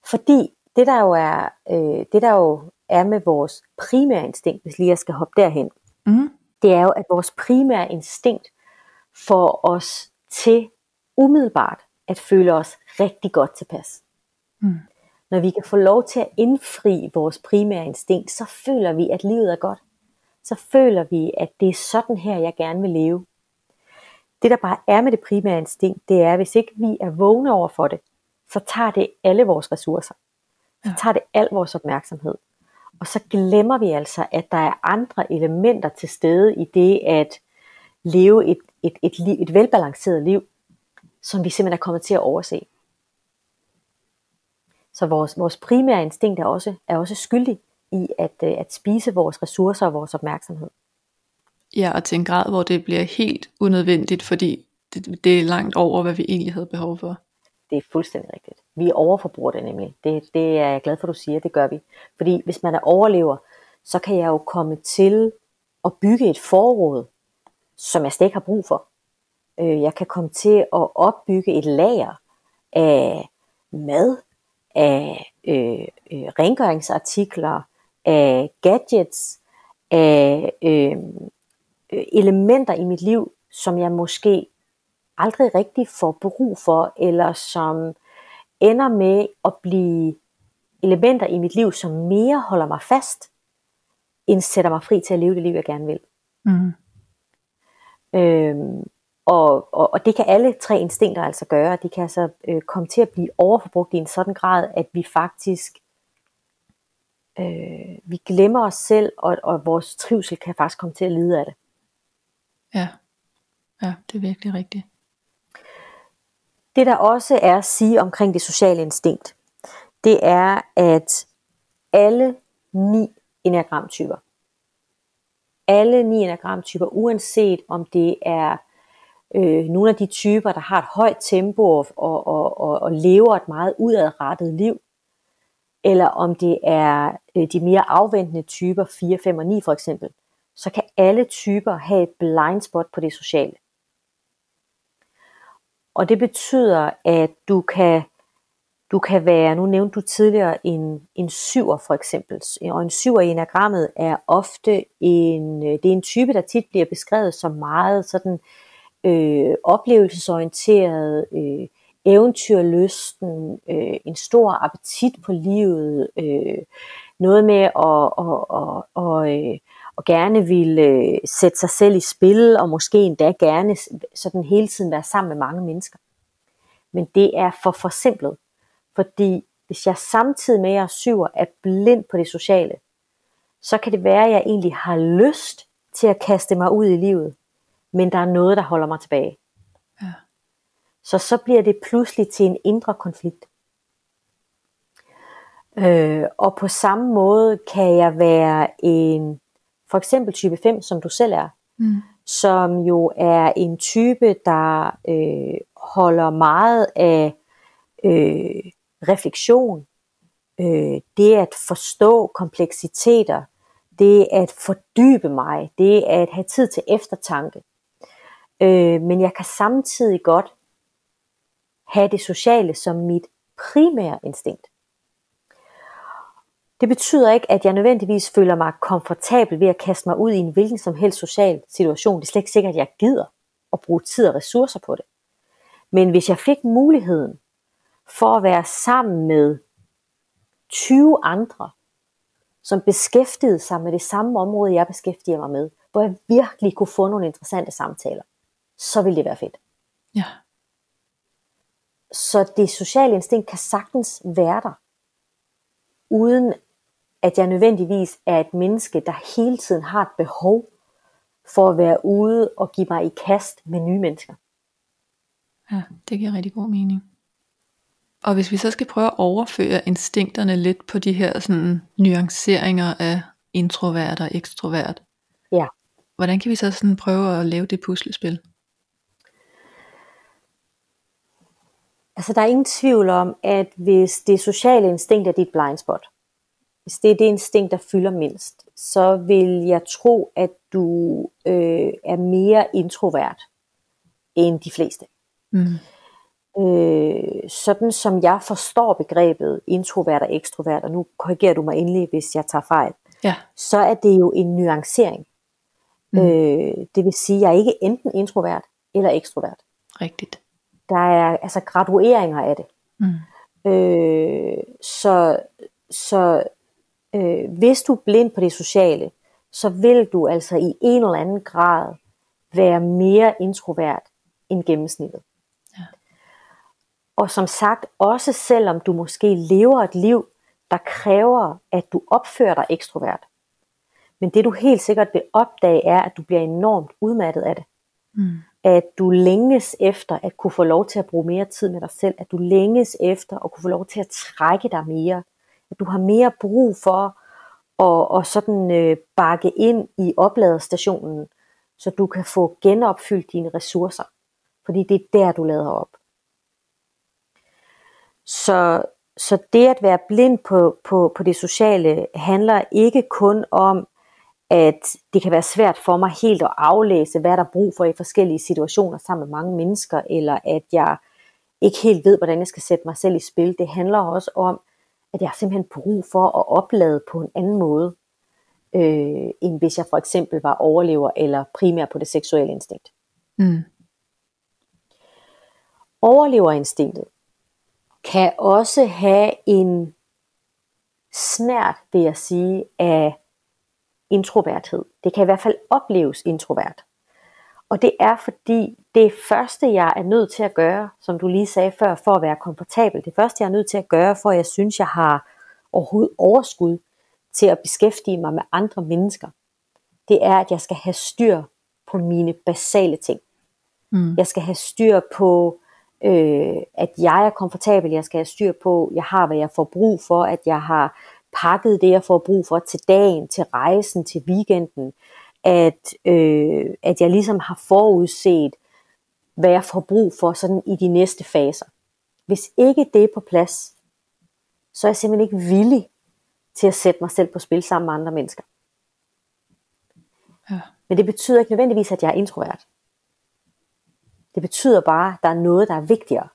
fordi det der jo er, øh, det der jo er med vores primære instinkt, hvis lige jeg skal hoppe derhen, Mm. Det er jo, at vores primære instinkt får os til umiddelbart at føle os rigtig godt tilpas. Mm. Når vi kan få lov til at indfri vores primære instinkt, så føler vi, at livet er godt. Så føler vi, at det er sådan her, jeg gerne vil leve. Det der bare er med det primære instinkt, det er, hvis ikke vi er vågne over for det, så tager det alle vores ressourcer. Så tager det al vores opmærksomhed. Og så glemmer vi altså, at der er andre elementer til stede i det at leve et, et, et, liv, et velbalanceret liv, som vi simpelthen er kommet til at overse. Så vores, vores primære instinkt er også, er også skyldig i at, øh, at spise vores ressourcer og vores opmærksomhed. Ja, og til en grad, hvor det bliver helt unødvendigt, fordi det, det er langt over, hvad vi egentlig havde behov for. Det er fuldstændig rigtigt. Vi overforbruger det nemlig. Det, det er jeg glad for, at du siger. Det gør vi. Fordi hvis man er overlever, så kan jeg jo komme til at bygge et forråd, som jeg slet ikke har brug for. Øh, Jeg kan komme til at opbygge et lager af mad, af øh, øh, rengøringsartikler, af gadgets, af øh, øh, elementer i mit liv, som jeg måske aldrig rigtig får brug for, eller som ender med at blive elementer i mit liv, som mere holder mig fast, end sætter mig fri til at leve det liv, jeg gerne vil. Mm. Øhm, og, og, og det kan alle tre instinkter altså gøre. De kan altså øh, komme til at blive overforbrugt i en sådan grad, at vi faktisk øh, vi glemmer os selv, og, og vores trivsel kan faktisk komme til at lide af det. Ja. ja, det er virkelig rigtigt. Det der også er at sige omkring det sociale instinkt, det er, at alle ni enagramtyper. Alle ni enagramtyper, uanset om det er øh, nogle af de typer, der har et højt tempo og, og, og, og lever et meget udadrettet liv, eller om det er øh, de mere afventende typer 4, 5 og 9 for eksempel, så kan alle typer have et blind spot på det sociale. Og det betyder, at du kan, du kan være, nu nævnte du tidligere en, en syver for eksempel, og en syver i enagrammet er ofte en, øh, det er en type, der tit bliver beskrevet som meget sådan øh, oplevelsesorienteret, øh, eventyrlysten, øh, en stor appetit på livet, øh, noget med at, at, at, at, at, at gerne ville øh, sætte sig selv i spil, og måske endda gerne sådan hele tiden være sammen med mange mennesker. Men det er for forsimplet, fordi hvis jeg samtidig med at jeg syver er blind på det sociale, så kan det være, at jeg egentlig har lyst til at kaste mig ud i livet, men der er noget, der holder mig tilbage. Ja. Så så bliver det pludselig til en indre konflikt. Øh, og på samme måde kan jeg være en, for eksempel type 5, som du selv er, mm. som jo er en type, der øh, holder meget af øh, refleksion, øh, det at forstå kompleksiteter, det at fordybe mig, det at have tid til eftertanke. Øh, men jeg kan samtidig godt have det sociale som mit primære instinkt. Det betyder ikke, at jeg nødvendigvis føler mig komfortabel ved at kaste mig ud i en hvilken som helst social situation. Det er slet ikke sikkert, at jeg gider at bruge tid og ressourcer på det. Men hvis jeg fik muligheden for at være sammen med 20 andre, som beskæftigede sig med det samme område, jeg beskæftiger mig med, hvor jeg virkelig kunne få nogle interessante samtaler, så ville det være fedt. Ja. Så det sociale instinkt kan sagtens være der, uden at jeg nødvendigvis er et menneske, der hele tiden har et behov for at være ude og give mig i kast med nye mennesker. Ja, det giver rigtig god mening. Og hvis vi så skal prøve at overføre instinkterne lidt på de her sådan, nuanceringer af introvert og ekstrovert. Ja. Hvordan kan vi så sådan prøve at lave det puslespil? Altså der er ingen tvivl om, at hvis det sociale instinkt er dit blind spot, hvis det er det instinkt, der fylder mindst, så vil jeg tro, at du øh, er mere introvert end de fleste. Mm. Øh, sådan som jeg forstår begrebet introvert og ekstrovert, og nu korrigerer du mig endelig, hvis jeg tager fejl, ja. så er det jo en nuancering. Mm. Øh, det vil sige, at jeg er ikke enten introvert eller ekstrovert. Rigtigt. Der er altså gradueringer af det. Mm. Øh, så så øh, hvis du er blind på det sociale, så vil du altså i en eller anden grad være mere introvert end gennemsnittet. Og som sagt, også selvom du måske lever et liv, der kræver, at du opfører dig ekstrovert. Men det du helt sikkert vil opdage, er, at du bliver enormt udmattet af det. Mm. At du længes efter at kunne få lov til at bruge mere tid med dig selv. At du længes efter at kunne få lov til at trække dig mere. At du har mere brug for at, at sådan, øh, bakke ind i opladerstationen, så du kan få genopfyldt dine ressourcer. Fordi det er der, du lader op. Så, så det at være blind på, på, på det sociale handler ikke kun om, at det kan være svært for mig helt at aflæse, hvad der er brug for i forskellige situationer sammen med mange mennesker, eller at jeg ikke helt ved, hvordan jeg skal sætte mig selv i spil. Det handler også om, at jeg har simpelthen brug for at oplade på en anden måde, øh, end hvis jeg for eksempel var overlever eller primær på det seksuelle instinkt. Mm. Overleverinstinktet, kan også have en snært, vil jeg sige, af introverthed. Det kan i hvert fald opleves introvert. Og det er fordi, det første jeg er nødt til at gøre, som du lige sagde før, for at være komfortabel, det første jeg er nødt til at gøre, for at jeg synes, jeg har overhovedet overskud til at beskæftige mig med andre mennesker, det er, at jeg skal have styr på mine basale ting. Mm. Jeg skal have styr på øh, at jeg er komfortabel, jeg skal have styr på, jeg har, hvad jeg får brug for, at jeg har pakket det, jeg får brug for til dagen, til rejsen, til weekenden, at, øh, at jeg ligesom har forudset, hvad jeg får brug for sådan i de næste faser. Hvis ikke det er på plads, så er jeg simpelthen ikke villig til at sætte mig selv på spil sammen med andre mennesker. Ja. Men det betyder ikke nødvendigvis, at jeg er introvert. Det betyder bare, at der er noget, der er vigtigere,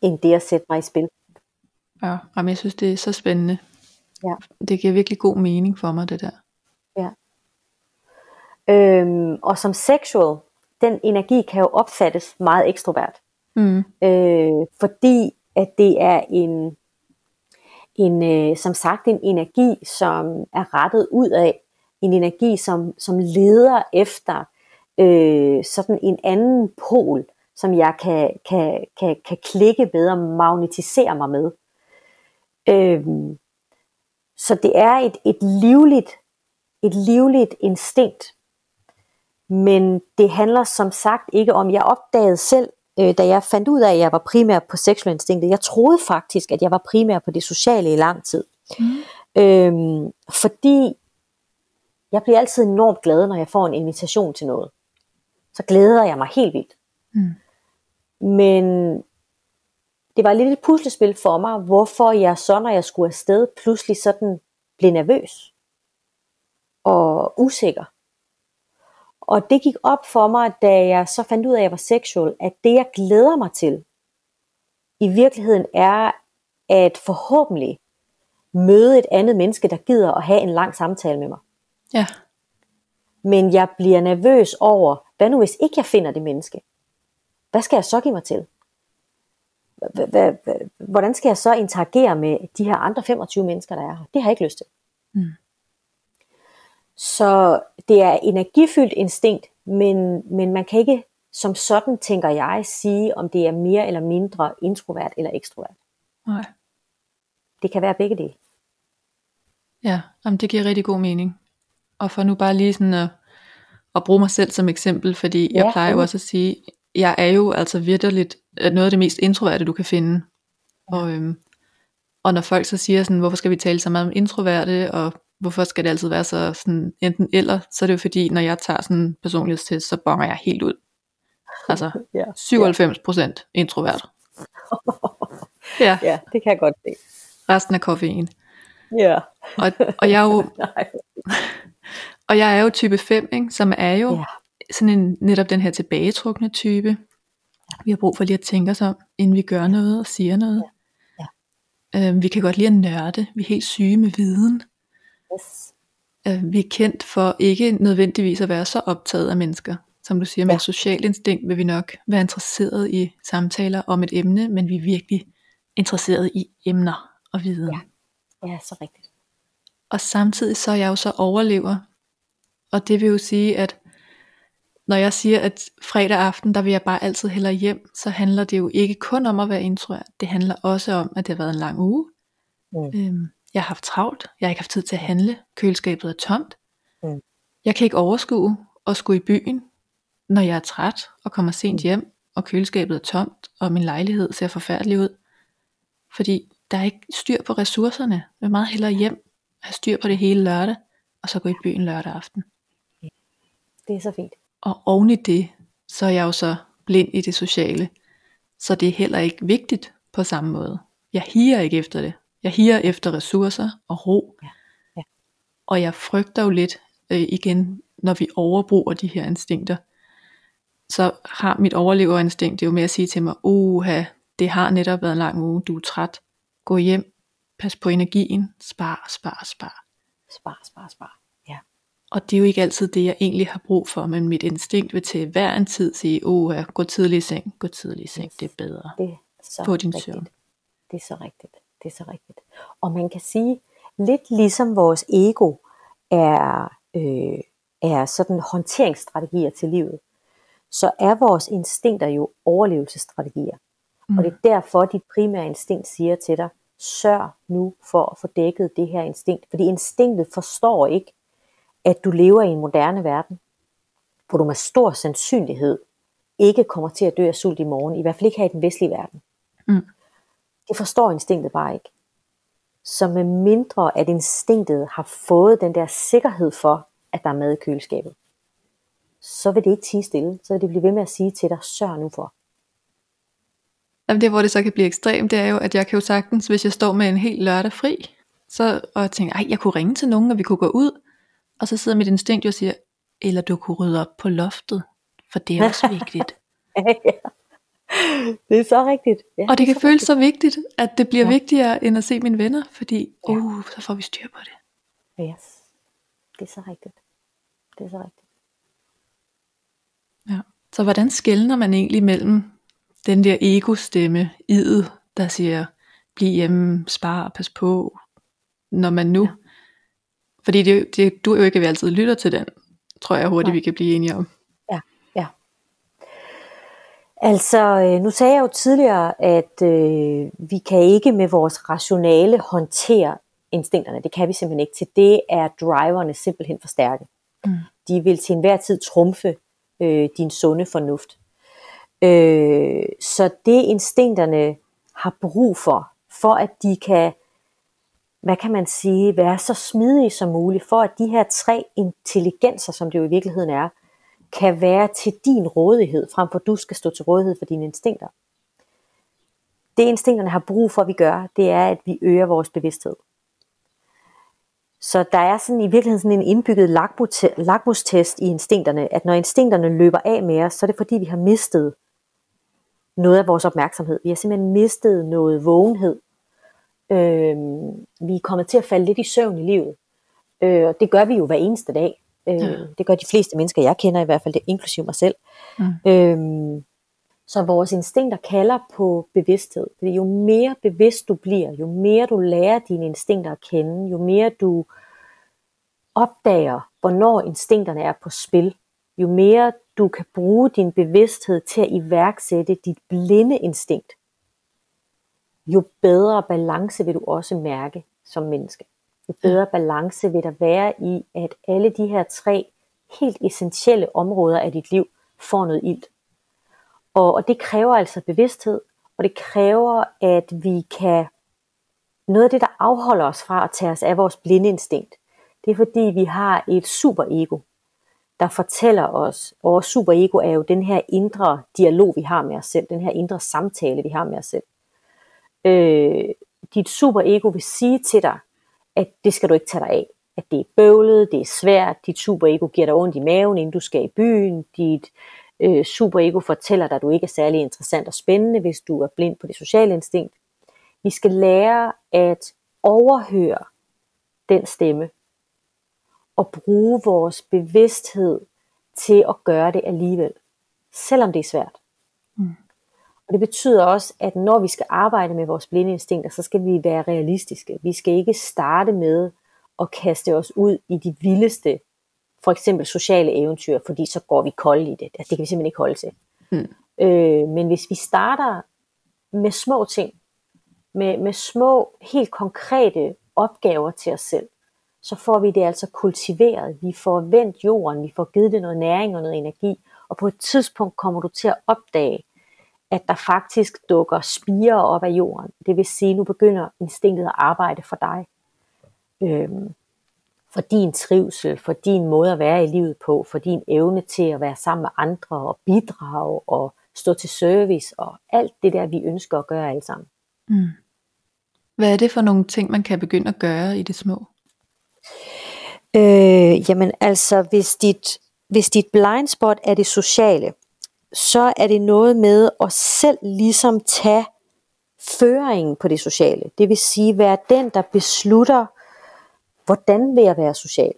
end det at sætte mig i spil. Ja, men jeg synes, det er så spændende. Ja. Det giver virkelig god mening for mig, det der. Øhm, og som sexual, den energi kan jo opfattes meget ekstrovert. Mm. Øh, fordi at det er en, en øh, som sagt en energi, som er rettet ud af, en energi, som, som leder efter øh, sådan en anden pol, som jeg kan, kan, kan, kan klikke bedre, magnetisere mig med. Øh, så det er et, et livligt et livligt instinkt. Men det handler som sagt ikke om, jeg opdagede selv, øh, da jeg fandt ud af, at jeg var primær på sexual instinktet, jeg troede faktisk, at jeg var primær på det sociale i lang tid. Mm. Øhm, fordi jeg bliver altid enormt glad, når jeg får en invitation til noget. Så glæder jeg mig helt vildt. Mm. Men det var lidt et puslespil for mig, hvorfor jeg så, når jeg skulle afsted, pludselig sådan blev nervøs og usikker. Og det gik op for mig, da jeg så fandt ud af, at jeg var sexual, at det jeg glæder mig til, i virkeligheden er at forhåbentlig møde et andet menneske, der gider at have en lang samtale med mig. Ja. Men jeg bliver nervøs over, hvad nu hvis ikke jeg finder det menneske? Hvad skal jeg så give mig til? Hvordan skal jeg så interagere med de her andre 25 mennesker, der er her? Det har jeg ikke lyst til. Mm. Så det er energifyldt instinkt, men, men man kan ikke som sådan, tænker jeg, sige, om det er mere eller mindre introvert eller ekstrovert. Nej. Det kan være begge dele. Ja, jamen det giver rigtig god mening. Og for nu bare lige sådan at, at bruge mig selv som eksempel, fordi jeg ja, plejer jo også at sige, jeg er jo altså vidderligt noget af det mest introverte, du kan finde. Ja. Og, øhm, og når folk så siger sådan, hvorfor skal vi tale så meget om introverte, og hvorfor skal det altid være så sådan enten eller, så er det jo fordi, når jeg tager sådan en personlighedstest, så bonger jeg helt ud. Altså ja, 97% introvert. ja. ja, det kan jeg godt se. Resten af koffein. Ja. Og, og jeg er jo, og jeg er jo type 5, ikke, som er jo ja. sådan en, netop den her tilbagetrukne type. Vi har brug for lige at tænke os om, inden vi gør noget og siger noget. Ja. Ja. Øhm, vi kan godt lide at nørde. Vi er helt syge med viden. Yes. Øh, vi er kendt for ikke nødvendigvis at være så optaget af mennesker. Som du siger, med ja. social instinkt vil vi nok være interesseret i samtaler om et emne, men vi er virkelig interesseret i emner og viden. Ja, ja så rigtigt. Og samtidig så er jeg jo så overlever. Og det vil jo sige, at når jeg siger, at fredag aften, der vil jeg bare altid hellere hjem, så handler det jo ikke kun om at være introvert. Det handler også om, at det har været en lang uge. Mm. Øhm, jeg har haft travlt. Jeg har ikke haft tid til at handle. Køleskabet er tomt. Mm. Jeg kan ikke overskue at skulle i byen, når jeg er træt og kommer sent mm. hjem, og køleskabet er tomt, og min lejlighed ser forfærdelig ud. Fordi der er ikke styr på ressourcerne. Jeg vil meget hellere hjem, have styr på det hele lørdag, og så gå i byen lørdag aften. Det er så fint. Og oven i det, så er jeg jo så blind i det sociale. Så det er heller ikke vigtigt på samme måde. Jeg higer ikke efter det. Jeg higer efter ressourcer og ro. Ja. Ja. Og jeg frygter jo lidt øh, igen, når vi overbruger de her instinkter. Så har mit overleverinstinkt det jo med at sige til mig, uha, det har netop været en lang uge, du er træt. Gå hjem, pas på energien, spar, spar, spar. Spar, spar, spar. Ja. Og det er jo ikke altid det, jeg egentlig har brug for, men mit instinkt vil til hver en tid sige, uha, gå tidlig i seng, gå tidlig i seng, det er bedre. Det er så på din rigtigt. søvn. Det er så rigtigt. Det er så rigtigt. Og man kan sige, lidt ligesom vores ego er, øh, er sådan håndteringsstrategier til livet, så er vores instinkter jo overlevelsesstrategier. Mm. Og det er derfor, dit primære instinkt siger til dig, sørg nu for at få dækket det her instinkt. Fordi instinktet forstår ikke, at du lever i en moderne verden, hvor du med stor sandsynlighed ikke kommer til at dø af sult i morgen, i hvert fald ikke her i den vestlige verden. Mm. Det forstår instinktet bare ikke. Så med mindre at instinktet har fået den der sikkerhed for, at der er mad i køleskabet, så vil det ikke tige stille. Så vil det blive ved med at sige til dig, sørg nu for. Jamen det, hvor det så kan blive ekstremt, det er jo, at jeg kan jo sagtens, hvis jeg står med en helt lørdag fri, så, og jeg tænker, ej, jeg kunne ringe til nogen, og vi kunne gå ud, og så sidder mit instinkt jo og siger, eller du kunne rydde op på loftet, for det er også vigtigt. ja. Det er så rigtigt. Ja, og det, det kan føles rigtigt. så vigtigt, at det bliver ja. vigtigere end at se mine venner, fordi ja. uh, så får vi styr på det. Yes. Det er så rigtigt. Det er så rigtigt. Ja. Så hvordan skældner man egentlig mellem den der ego-stemme, idet, der siger, bliv hjemme, spar, pas på, når man nu, ja. fordi det, det, du er jo ikke, at vi altid lytter til den, tror jeg hurtigt, Nej. vi kan blive enige om. Altså, øh, nu sagde jeg jo tidligere, at øh, vi kan ikke med vores rationale håndtere instinkterne. Det kan vi simpelthen ikke. Til det er driverne simpelthen for stærke. Mm. De vil til enhver tid trumfe øh, din sunde fornuft. Øh, så det instinkterne har brug for, for at de kan, hvad kan man sige, være så smidige som muligt, for at de her tre intelligenser, som det jo i virkeligheden er, kan være til din rådighed, frem for at du skal stå til rådighed for dine instinkter. Det instinkterne har brug for, at vi gør, det er, at vi øger vores bevidsthed. Så der er sådan i virkeligheden sådan en indbygget lakmustest i instinkterne, at når instinkterne løber af med os, så er det fordi, vi har mistet noget af vores opmærksomhed. Vi har simpelthen mistet noget vågenhed. Øh, vi er kommet til at falde lidt i søvn i livet. Øh, det gør vi jo hver eneste dag. Øh, ja. Det gør de fleste mennesker, jeg kender i hvert fald, det inklusive mig selv. Mm. Øh, så vores instinkter kalder på bevidsthed. Fordi jo mere bevidst du bliver, jo mere du lærer dine instinkter at kende, jo mere du opdager, hvornår instinkterne er på spil, jo mere du kan bruge din bevidsthed til at iværksætte dit blinde instinkt, jo bedre balance vil du også mærke som menneske. Jo bedre balance vil der være i, at alle de her tre helt essentielle områder af dit liv får noget ilt. Og, og det kræver altså bevidsthed, og det kræver, at vi kan... Noget af det, der afholder os fra at tage os af vores blinde instinkt, det er fordi, vi har et superego, der fortæller os, og vores superego er jo den her indre dialog, vi har med os selv, den her indre samtale, vi har med os selv. Øh, dit superego vil sige til dig, at det skal du ikke tage dig af. At det er bøvlet, det er svært, dit superego giver dig ondt i maven, inden du skal i byen, dit øh, superego fortæller dig, at du ikke er særlig interessant og spændende, hvis du er blind på det sociale instinkt. Vi skal lære at overhøre den stemme, og bruge vores bevidsthed til at gøre det alligevel, selvom det er svært. Og det betyder også, at når vi skal arbejde med vores blinde instinkter, så skal vi være realistiske. Vi skal ikke starte med at kaste os ud i de vildeste for eksempel sociale eventyr, fordi så går vi kold i det. Det kan vi simpelthen ikke holde til. Mm. Øh, men hvis vi starter med små ting, med, med små, helt konkrete opgaver til os selv, så får vi det altså kultiveret. Vi får vendt jorden, vi får givet det noget næring og noget energi, og på et tidspunkt kommer du til at opdage, at der faktisk dukker spirer op af jorden. Det vil sige, at nu begynder instinktet at arbejde for dig. Øhm, for din trivsel, for din måde at være i livet på, for din evne til at være sammen med andre og bidrage og stå til service og alt det der, vi ønsker at gøre alle sammen. Mm. Hvad er det for nogle ting, man kan begynde at gøre i det små? Øh, jamen altså, hvis dit, hvis dit blind spot er det sociale, så er det noget med at selv ligesom tage føringen på det sociale. Det vil sige, være den, der beslutter, hvordan vil jeg være social.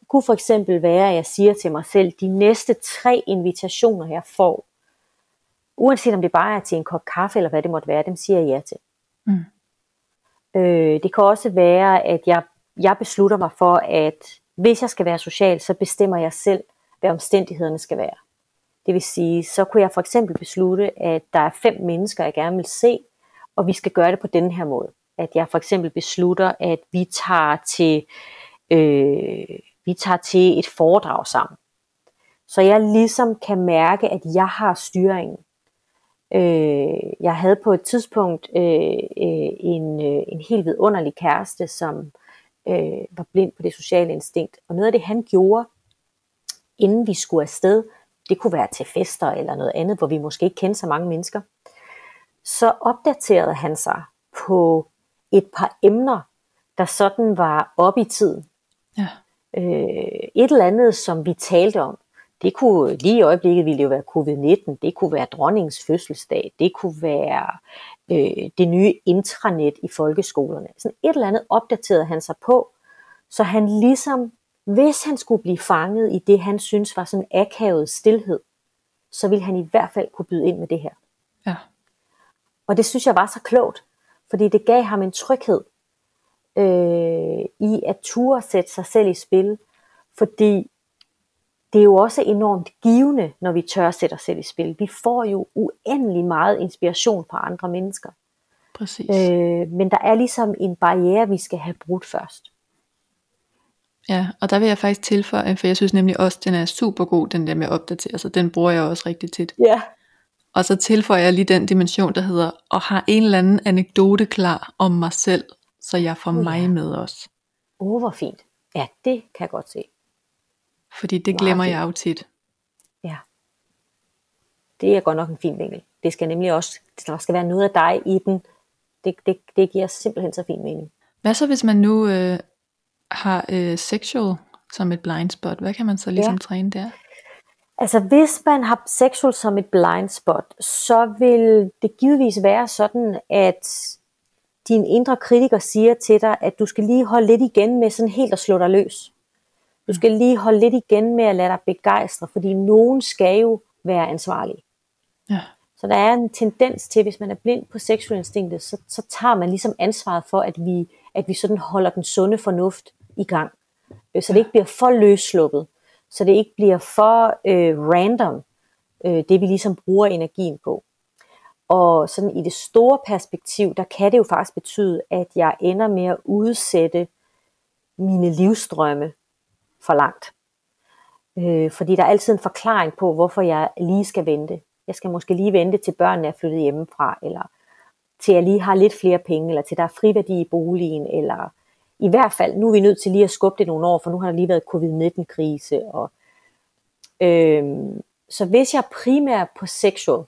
Det kunne for eksempel være, at jeg siger til mig selv, de næste tre invitationer, jeg får, uanset om det bare er til en kop kaffe, eller hvad det måtte være, dem siger jeg ja til. Mm. Øh, det kan også være, at jeg jeg beslutter mig for, at hvis jeg skal være social, så bestemmer jeg selv, hvad omstændighederne skal være. Det vil sige, så kunne jeg for eksempel beslutte, at der er fem mennesker, jeg gerne vil se, og vi skal gøre det på den her måde. At jeg for eksempel beslutter, at vi tager til, øh, vi tager til et foredrag sammen. Så jeg ligesom kan mærke, at jeg har styringen. Øh, jeg havde på et tidspunkt øh, øh, en, øh, en helt vidunderlig kæreste, som øh, var blind på det sociale instinkt. Og noget af det, han gjorde, inden vi skulle afsted, det kunne være til fester eller noget andet, hvor vi måske ikke kendte så mange mennesker, så opdaterede han sig på et par emner, der sådan var op i tiden. Ja. Øh, et eller andet, som vi talte om. Det kunne lige i øjeblikket ville det jo være covid-19, det kunne være dronningens fødselsdag, det kunne være øh, det nye intranet i folkeskolerne. Sådan et eller andet opdaterede han sig på, så han ligesom, hvis han skulle blive fanget i det, han synes var sådan akavet stillhed, så ville han i hvert fald kunne byde ind med det her. Ja. Og det synes jeg var så klogt, fordi det gav ham en tryghed øh, i at ture sætte sig selv i spil, fordi det er jo også enormt givende, når vi tør sætte os selv i spil. Vi får jo uendelig meget inspiration fra andre mennesker. Præcis. Øh, men der er ligesom en barriere, vi skal have brudt først. Ja, og der vil jeg faktisk tilføje, for jeg synes nemlig også, den er super god, den der med at opdatere sig. Den bruger jeg også rigtig tit. Ja. Og så tilføjer jeg lige den dimension, der hedder, og har en eller anden anekdote klar om mig selv, så jeg får Oh, ja. mig med også. Åh, oh, hvor fint. Ja, det kan jeg godt se. Fordi det glemmer jeg jo tit. Ja. Det er godt nok en fin vinkel. Det skal nemlig også, der skal være noget af dig i den. Det, det, det giver simpelthen så fin mening. Hvad så hvis man nu øh, har øh, sexual som et blind spot? Hvad kan man så ligesom Ja. træne der? Altså hvis man har sexual som et blind spot, så vil det givetvis være sådan, at din indre kritiker siger til dig, at du skal lige holde lidt igen med sådan helt at slå dig løs. Du skal lige holde lidt igen med at lade dig begejstre, fordi nogen skal jo være ansvarlig. Ja. Så der er en tendens til, hvis man er blind på seksualinstinktet, så, så tager man ligesom ansvaret for, at vi, at vi sådan holder den sunde fornuft i gang. Øh, så det ikke bliver for løssluppet. Så det ikke bliver for øh, random, øh, det vi ligesom bruger energien på. Og sådan i det store perspektiv, der kan det jo faktisk betyde, at jeg ender med at udsætte mine livstrømme for langt. Øh, fordi der er altid en forklaring på, hvorfor jeg lige skal vente. Jeg skal måske lige vente til børnene er flyttet hjemmefra, eller til jeg lige har lidt flere penge, eller til der er friværdi i boligen, eller i hvert fald, nu er vi nødt til lige at skubbe det nogle år, for nu har der lige været covid-19-krise. Og, øhm, så hvis jeg primært på sexual,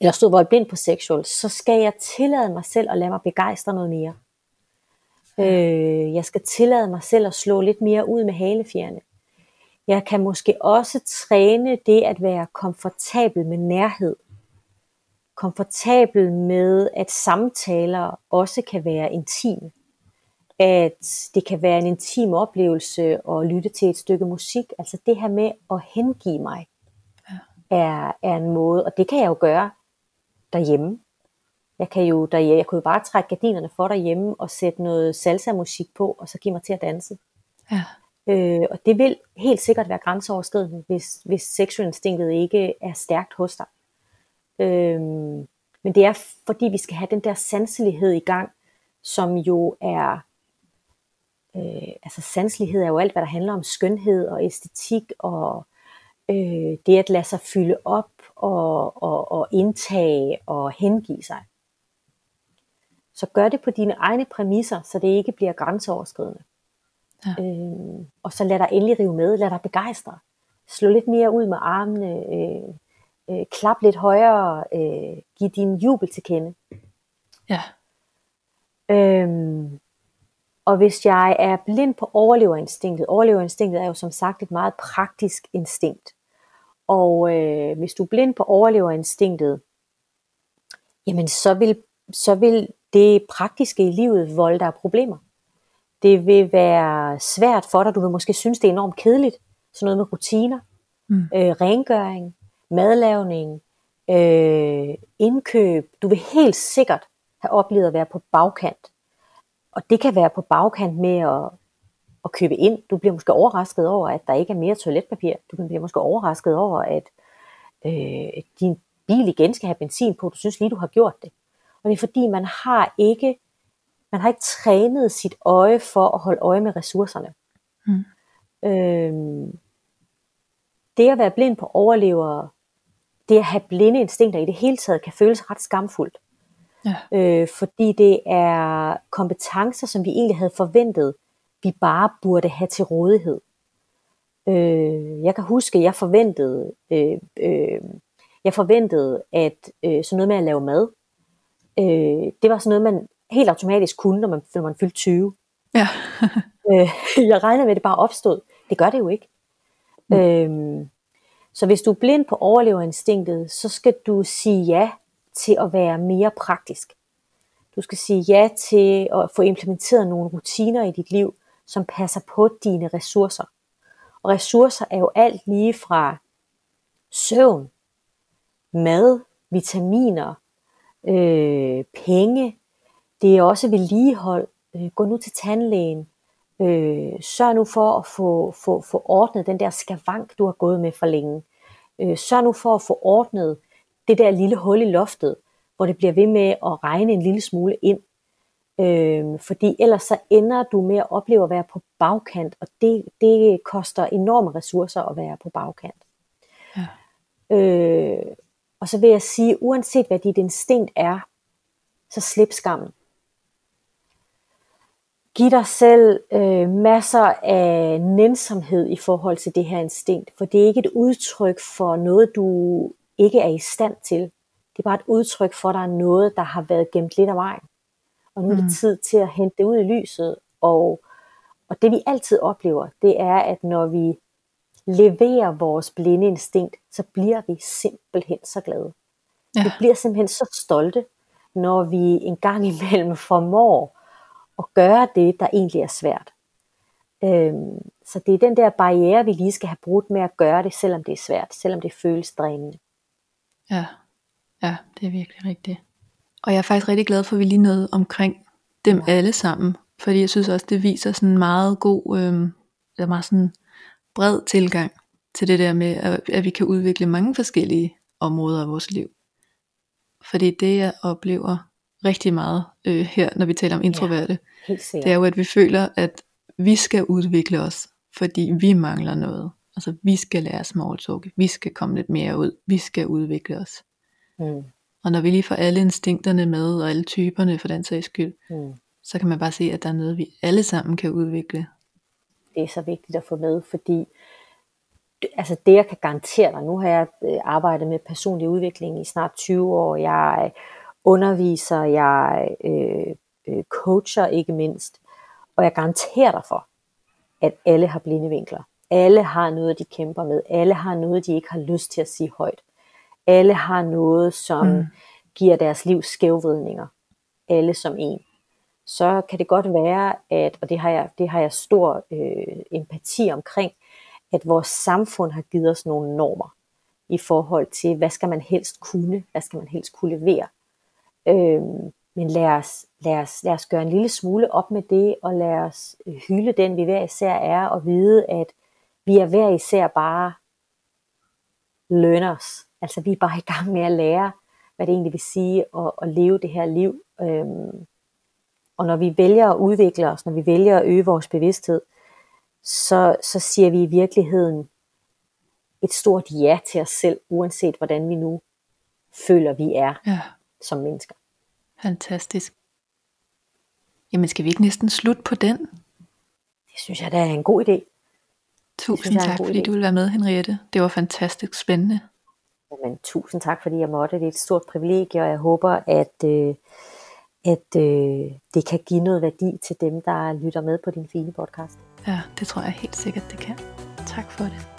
eller stod hvor jeg blind på sexual, så skal jeg tillade mig selv at lade mig begejstre noget mere. Øh, jeg skal tillade mig selv at slå lidt mere ud med halefjerne. Jeg kan måske også træne det at være komfortabel med nærhed. Komfortabel med, at samtaler også kan være intime. At det kan være en intim oplevelse at lytte til et stykke musik. Altså det her med at hengive mig er, er en måde, og det kan jeg jo gøre derhjemme. Jeg kan jo derhjemme, jeg kunne jo bare trække gardinerne for derhjemme og sætte noget salsa-musik på, og så give mig til at danse. Ja. Øh, og det vil helt sikkert være grænseoverskridende, hvis, hvis seksualinstinktet ikke er stærkt hos dig. Øh, men det er fordi, vi skal have den der sanselighed i gang, som jo er, øh, altså sanselighed er jo alt, hvad der handler om skønhed og æstetik og øh, det at lade sig fylde op og, og, og indtage og hengive sig. Så gør det på dine egne præmisser, så det ikke bliver grænseoverskridende. Ja. Øh, og så lad dig endelig rive med, lad dig begejstre. Slå lidt mere ud med armene, øh, øh, klap lidt højere, øh, giv din jubel til kende. Ja. Øhm, og hvis jeg er blind på overleverinstinktet, overleverinstinktet er jo som sagt et meget praktisk instinkt. Og øh, hvis du er blind på overleverinstinktet, jamen så vil, så vil det praktiske i livet volde dig problemer. Det vil være svært for dig, du vil måske synes, det er enormt kedeligt. Sådan noget med rutiner, Mm. øh, rengøring, madlavning, øh, indkøb. Du vil helt sikkert have oplevet at være på bagkant. Og det kan være på bagkant med at, at købe ind. Du bliver måske overrasket over, at der ikke er mere toiletpapir. Du bliver måske overrasket over, at øh, din bil igen skal have benzin på. Du synes lige, du har gjort det. Og det er fordi, man har ikke, man har ikke trænet sit øje for at holde øje med ressourcerne. Mm. Øhm, det at være blind på overlever det at have blinde instinkter i det hele taget kan føles ret skamfuldt. Ja. Øh, fordi det er kompetencer, som vi egentlig havde forventet, vi bare burde have til rådighed. Øh, jeg kan huske, at jeg forventede, øh, øh, jeg forventede, at øh, sådan noget med at lave mad, øh, det var sådan noget, man helt automatisk kunne, når man, når man fyldte 20. Ja. øh, jeg regner med, at det bare opstod. Det gør det jo ikke. Mm. Øh, så hvis du er blind på overleverinstinktet, så skal du sige ja til at være mere praktisk. Du skal sige ja til at få implementeret nogle rutiner i dit liv, som passer på dine ressourcer. Og ressourcer er jo alt lige fra søvn, mad, vitaminer, øh, penge. Det er også vedligehold. Øh, gå nu til tandlægen. Øh, sørg nu for at få, få, få ordnet den der skavank, du har gået med for længe. Øh, sørg nu for at få ordnet det der lille hul i loftet, hvor det bliver ved med at regne en lille smule ind. Øh, fordi ellers så ender du med at opleve at være på bagkant, og det, det koster enorme ressourcer at være på bagkant. Ja. Øh, og så vil jeg sige, uanset hvad dit instinkt er, så slip skammen. Giv dig selv øh, masser af nænsomhed i forhold til det her instinkt, for det er ikke et udtryk for noget, du ikke er i stand til. Det er bare et udtryk for, at der er noget, der har været gemt lidt af vejen. Og nu er det mm. tid til at hente det ud i lyset. Og, og det vi altid oplever, det er, at når vi leverer vores blinde instinkt, så bliver vi simpelthen så glade. Ja. Vi bliver simpelthen så stolte, når vi en gang imellem formår at gøre det, der egentlig er svært. Øhm, så det er den der barriere, vi lige skal have brugt med at gøre det, selvom det er svært, selvom det føles drænende. Ja, ja, det er virkelig rigtigt. Og jeg er faktisk rigtig glad for, at vi lige nåede omkring dem ja. alle sammen, fordi jeg synes også, det viser sådan en meget god, øh, eller meget sådan bred tilgang til det der med, at, at vi kan udvikle mange forskellige områder af vores liv. Fordi det, jeg oplever rigtig meget øh, her, når vi taler om introverte, ja, det er jo, at vi føler, at vi skal udvikle os, fordi vi mangler noget. Altså, vi skal lære small talk, vi skal komme lidt mere ud, vi skal udvikle os. Mm. Og når vi lige får alle instinkterne med, og alle typerne for den sags skyld, mm. så kan man bare se, at der er noget, vi alle sammen kan udvikle. Det er så vigtigt at få med, fordi altså det jeg kan garantere dig, nu har jeg øh, arbejdet med personlig udvikling i snart 20 år, jeg underviser, jeg øh, øh, coacher ikke mindst, og jeg garanterer dig for, at alle har blinde vinkler. Alle har noget, de kæmper med. Alle har noget, de ikke har lyst til at sige højt. Alle har noget, som mm. giver deres liv skævvridninger. Alle som en. Så kan det godt være, at, og det har jeg, det har jeg stor øh, empati omkring, at vores samfund har givet os nogle normer i forhold til, hvad skal man helst kunne, hvad skal man helst kunne levere. Øhm, men lad os, lad, os, lad os gøre en lille smule op med det, og lad os hylde den, vi hver især er, og vide, at vi er hver især bare learners. Altså vi er bare i gang med at lære, hvad det egentlig vil sige at, at leve det her liv. Øhm, og når vi vælger at udvikle os, når vi vælger at øge vores bevidsthed, så, så siger vi i virkeligheden et stort ja til os selv, uanset hvordan vi nu føler, vi er ja. som mennesker. Fantastisk. Jamen skal vi ikke næsten slutte på den? Det synes jeg, der er en god idé. Tusind synes, tak, fordi idé. du ville være med, Henriette. Det var fantastisk spændende. Jamen, tusind tak, fordi jeg måtte. Det er et stort privilegie, og jeg håber, at, øh, at øh, det kan give noget værdi til dem, der lytter med på din fine podcast. Ja, det tror jeg helt sikkert, det kan. Tak for det.